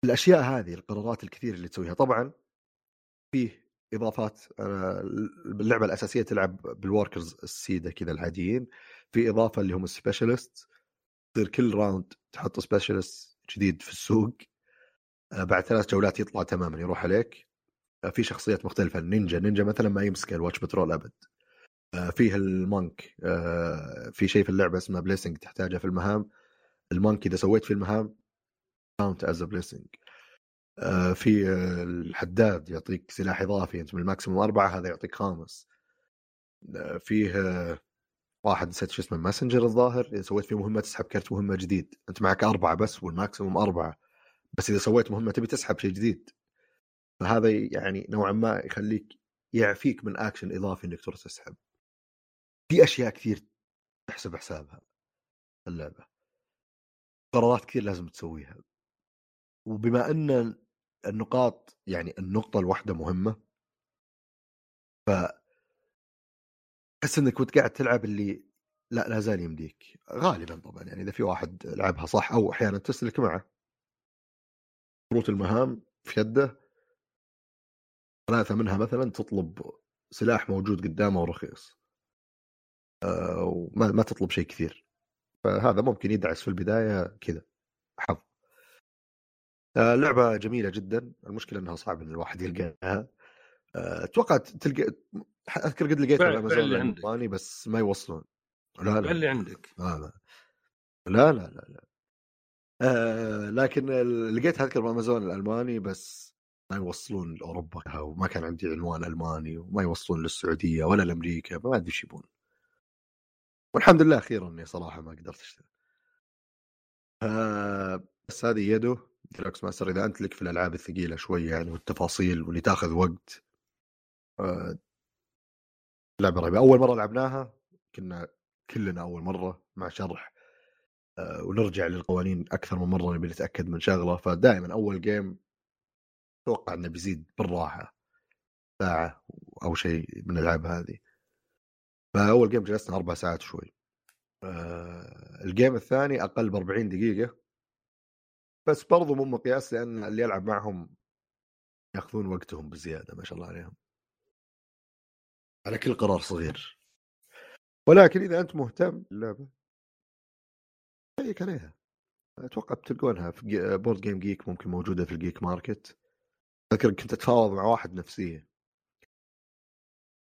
الأشياء هذه القرارات الكثير اللي تسويها طبعا فيه إضافات اللعبة الأساسية تلعب بال workers السيده كذا العاديين في إضافة اللي هم ال specialist تصير كل round تحط specialist جديد في السوق آه، بعد ثلاث جولات يطلع تماما يروح عليك. آه، في شخصيات مختلفة النينجا نينجا مثلا ما يمسك ال watch patrol أبد. آه، فيه ال monk. في شيء في اللعبة اسمه blessing تحتاجه في المهام. ال monk إذا سويت في المهام count as blessing في الحداد يعطيك سلاح إضافي أنت من ال maximum أربعة هذا يعطيك خامس. فيه واحد نسيت شو اسمه messenger الظاهر إذا سويت فيه مهمة تسحب كرت مهمة جديد. أنت معك أربعة بس وال maximum أربعة. بس إذا سويت مهمة تبي تسحب شيء جديد. فهذا يعني نوعا ما يخليك يعفيك من اكشن إضافي إنك تروح تسحب. في أشياء كثير تحسب حسابها اللعبة. قرارات كثير لازم تسويها. وبما أن النقاط يعني النقطة الواحدة مهمة. ف تحس إنك كنت قاعد تلعب اللي لا لا زال يمديك. غالبا طبعا يعني إذا في واحد لعبها صح أو أحيانا تسلك معه. كروت المهام في يده. ثلاثة منها مثلا تطلب سلاح موجود قدامه ورخيص وما ما تطلب شيء كثير. فهذا ممكن يدعس في البداية كذا حظ. آه، لعبة جميلة جدا. المشكلة إنها صعب إن الواحد يلقاها. آه، أتوقع تلقى أذكر قد لقيتها اللي عندك. الالماني بس ما يوصلون. لا لا اللي عندك. لا لا. لا لا لا, لا. آه لكن ال- لقيت أذكر بأمازون الألماني بس ما يوصلون لأوروبا وما كان عندي عنوان ألماني وما يوصلون للسعودية ولا لأمريكا ما أدري إيش يبون. والحمد لله أخيرا أني صراحة ما قدرت أشتري. آه بس هذه يده deluxe master إذا أنت لك في الألعاب الثقيلة شوية يعني والتفاصيل واللي تأخذ وقت آه لعبة رهيبة. أول مرة لعبناها كنا كلنا أول مرة مع شرح آه ونرجع للقوانين أكثر من مرة نبي نتأكد من شغلة. فدائما أول game أتوقع إنه بيزيد بالراحة ساعة أو شيء من الألعاب هذه. فأول جيم جلسنا أربع ساعات شوي. آه الجيم الثاني أقل ب 40 دقيقة. بس برضو مو مقياس لأن اللي يلعب معهم يأخذون وقتهم بزيادة ما شاء الله عليهم. على كل قرار صغير. ولكن إذا أنت مهتم باللعبه شيك عليها. أتوقع بتلقونها في BoardGameGeek ممكن موجودة في ال Geek Market اذكر كنت اتفاوض مع واحد نفسيه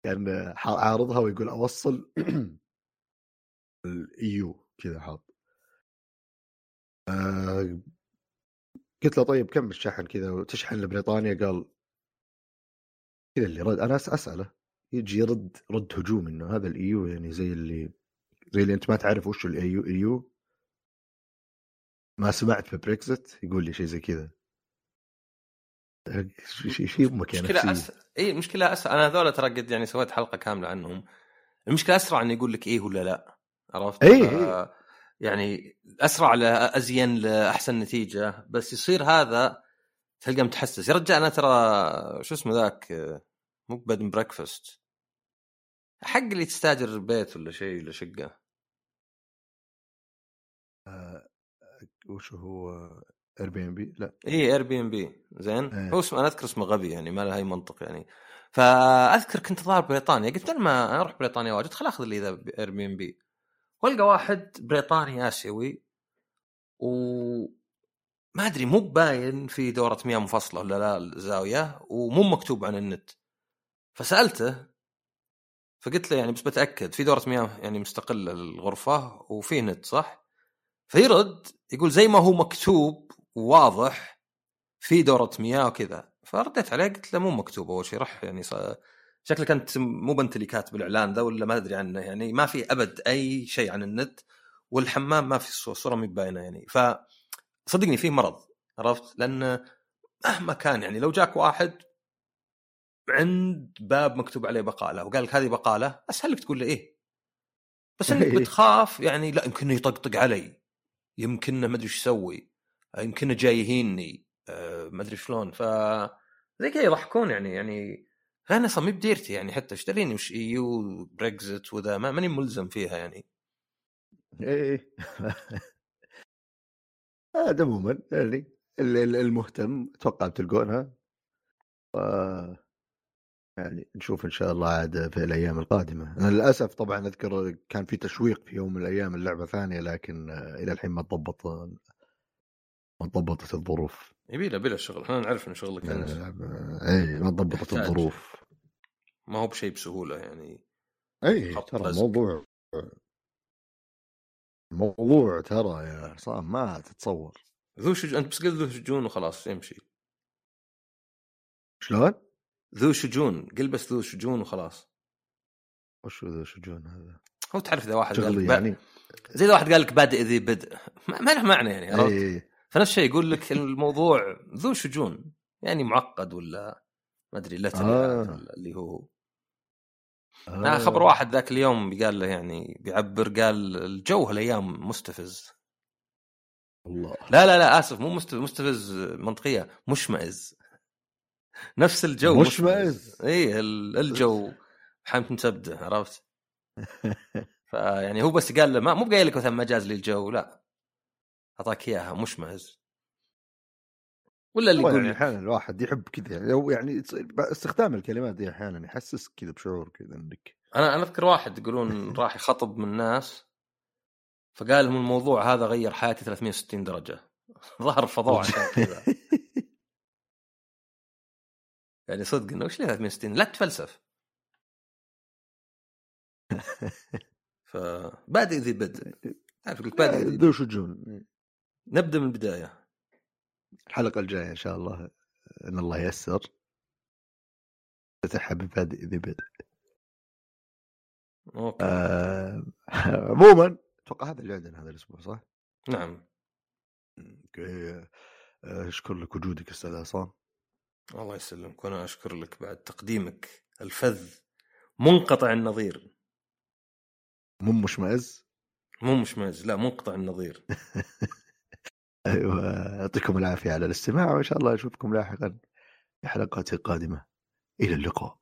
كان ح- عارضها ويقول أوصل [CLEARS THROAT] ال EU كذا حاط. آه، قلت له طيب كم الشحن كذا؟ وتشحن لبريطانيا؟ قال كذا اللي رد. أنا أسأله. يجي يرد رد هجومي إنه هذا ال EU يعني زي اللي زي اللي أنت ما تعرف وش الإيو الايو ما سمعت ببريكزت يقول لي شيء زي كذا. شيء أمك. اي مشكلة أس... أنا هذول ترى قد يعني سويت حلقة كاملة عنهم المشكلة أسرع إنه يقول لك إيه ولا لا عرفت؟ إيه، ف- إيه. يعني أسرع لازين لأحسن نتيجة بس يصير هذا تلقى متحسس يا رجال أنا ترى شو اسمه ذاك مو bed breakfast حق اللي تستاجر بيت ولا شيء ولا شقة وش هو اير بي ام بي لا. اي اير بي ام بي زين. إيه. هو اسمه أنا أذكر اسمه غبي يعني ما له أي منطق يعني. فأذكر كنت ظاهر بريطانيا. قلت بدل ما أنا أروح بريطانيا واجد خل آخذ لي ذا Airbnb وألقى واحد بريطاني آسيوي و ما أدري مو باين في دورة مياه منفصلة ولا لا الزاوية ومو مكتوب عن النت. فسألته فقلت له يعني بس بتأكد في دورة مياه يعني مستقلة للغرفة وفي نت صح؟ فيرد يقول زي ما هو مكتوب واضح في دورة مياه وكذا فرديت عليه قلت له مو مكتوب أول شيء راح يعني. شكلك أنت مو بنت اللي كاتب الإعلان ذا ولا ما أدري عنه يعني ما في أبد أي شيء عن النت والحمام ما في الصورة مي باينة يعني ف صدقني فيه مرض عرفت لأن مهما كان يعني لو جاك واحد عند باب مكتوب عليه بقالة وقال لك هذه بقالة أسهل لك تقول له إيه بس إنك. [LAUGHS] بتخاف يعني لا يمكنه يطقطق علي يمكنه ما أدري إيش يسوي يمكنه جاي يهيني آه، ما أدري شلون. ف زي كذا يضحكون يعني يعني أنا أصلا مي بديرتي يعني حتى إيش دريني وش EU Brexit وذا ما- ماني ملزم فيها يعني. إيه [LAUGHS] هذا عموما يعني ال- ال- المهتم أتوقع بتلقونها. ف يعني نشوف إن شاء الله عاد في الأيام القادمة. أنا للأسف طبعا أذكر كان في تشويق في يوم من الأيام اللعبة ثانية لكن إلى الحين ما تضبط ما تضبطت الظروف يبي له بلا شغل إحنا نعرف إن شغلك اي ما يحتاج. الظروف ما هو بشيء بسهولة يعني اي ترى. الموضوع الموضوع ترى يا عصام ما تتصور ذو شجون أنت بس قل ذو شجون وخلاص يمشي شلون؟ ذو شجون قل بس ذو شجون وخلاص وش ذا شجون هذا؟ هو تعرف إذا واحد قال يعني يعني زي إذا واحد قال لك بادئ ذي بدء ما ما له معنى يعني عرفت؟ فنفس الشيء يقول لك الموضوع ذو شجون يعني معقد ولا ما أدري لا آه. اللي هو آه. آه. خبر واحد ذاك اليوم قال له يعني بيعبر قال الجو هالأيام مستفز الله لا لا لا آسف مو مستفز مستفز منطقية مشمئز نفس الجو مشمئز. إي ال- الجو حمت مسبده عرفت [LAUGHS] فيعني هو بس قال له ما مو قايل لك مثلا مجاز للجو لا أعطاك إياها مشمئز ولا اللي والله يقول يعني أحيانا الواحد يحب كذا يعني أو يعني استخدام الكلمات دي أحيانا يحسسك كذا بشعور كذا إنك أنا أنا أذكر واحد يقولون [LAUGHS] راح يخطب من ناس فقال لهم الموضوع هذا غير حياتي 360 درجة. [LAUGHS] ظهر فضوء عشان كذا. [LAUGHS] يعني صدق إنه وش ليه 360 لا تفلسف. فبادئ ذي بدء. تعرف لك بادئ ذي ذو شجون نبدأ من البداية. الحلقة الجاية إن شاء الله إن الله ييسر. فتحها ببادئ ذي بدء أوكي. آه، [LAUGHS] عموما أتوقع هذا اللي عندنا هذا الأسبوع صح؟ نعم. أوكي. آه، أشكر لك وجودك أستاذ عصام. الله يسلمك وأنا أشكر لك بعد تقديمك. الفذ منقطع النظير. مو مشمئز؟ مو مشمئز لا منقطع النظير. [LAUGHS] أيوه يعطيكم العافية على الاستماع وإن شاء الله أشوفكم لاحقا في حلقات قادمه إلى اللقاء.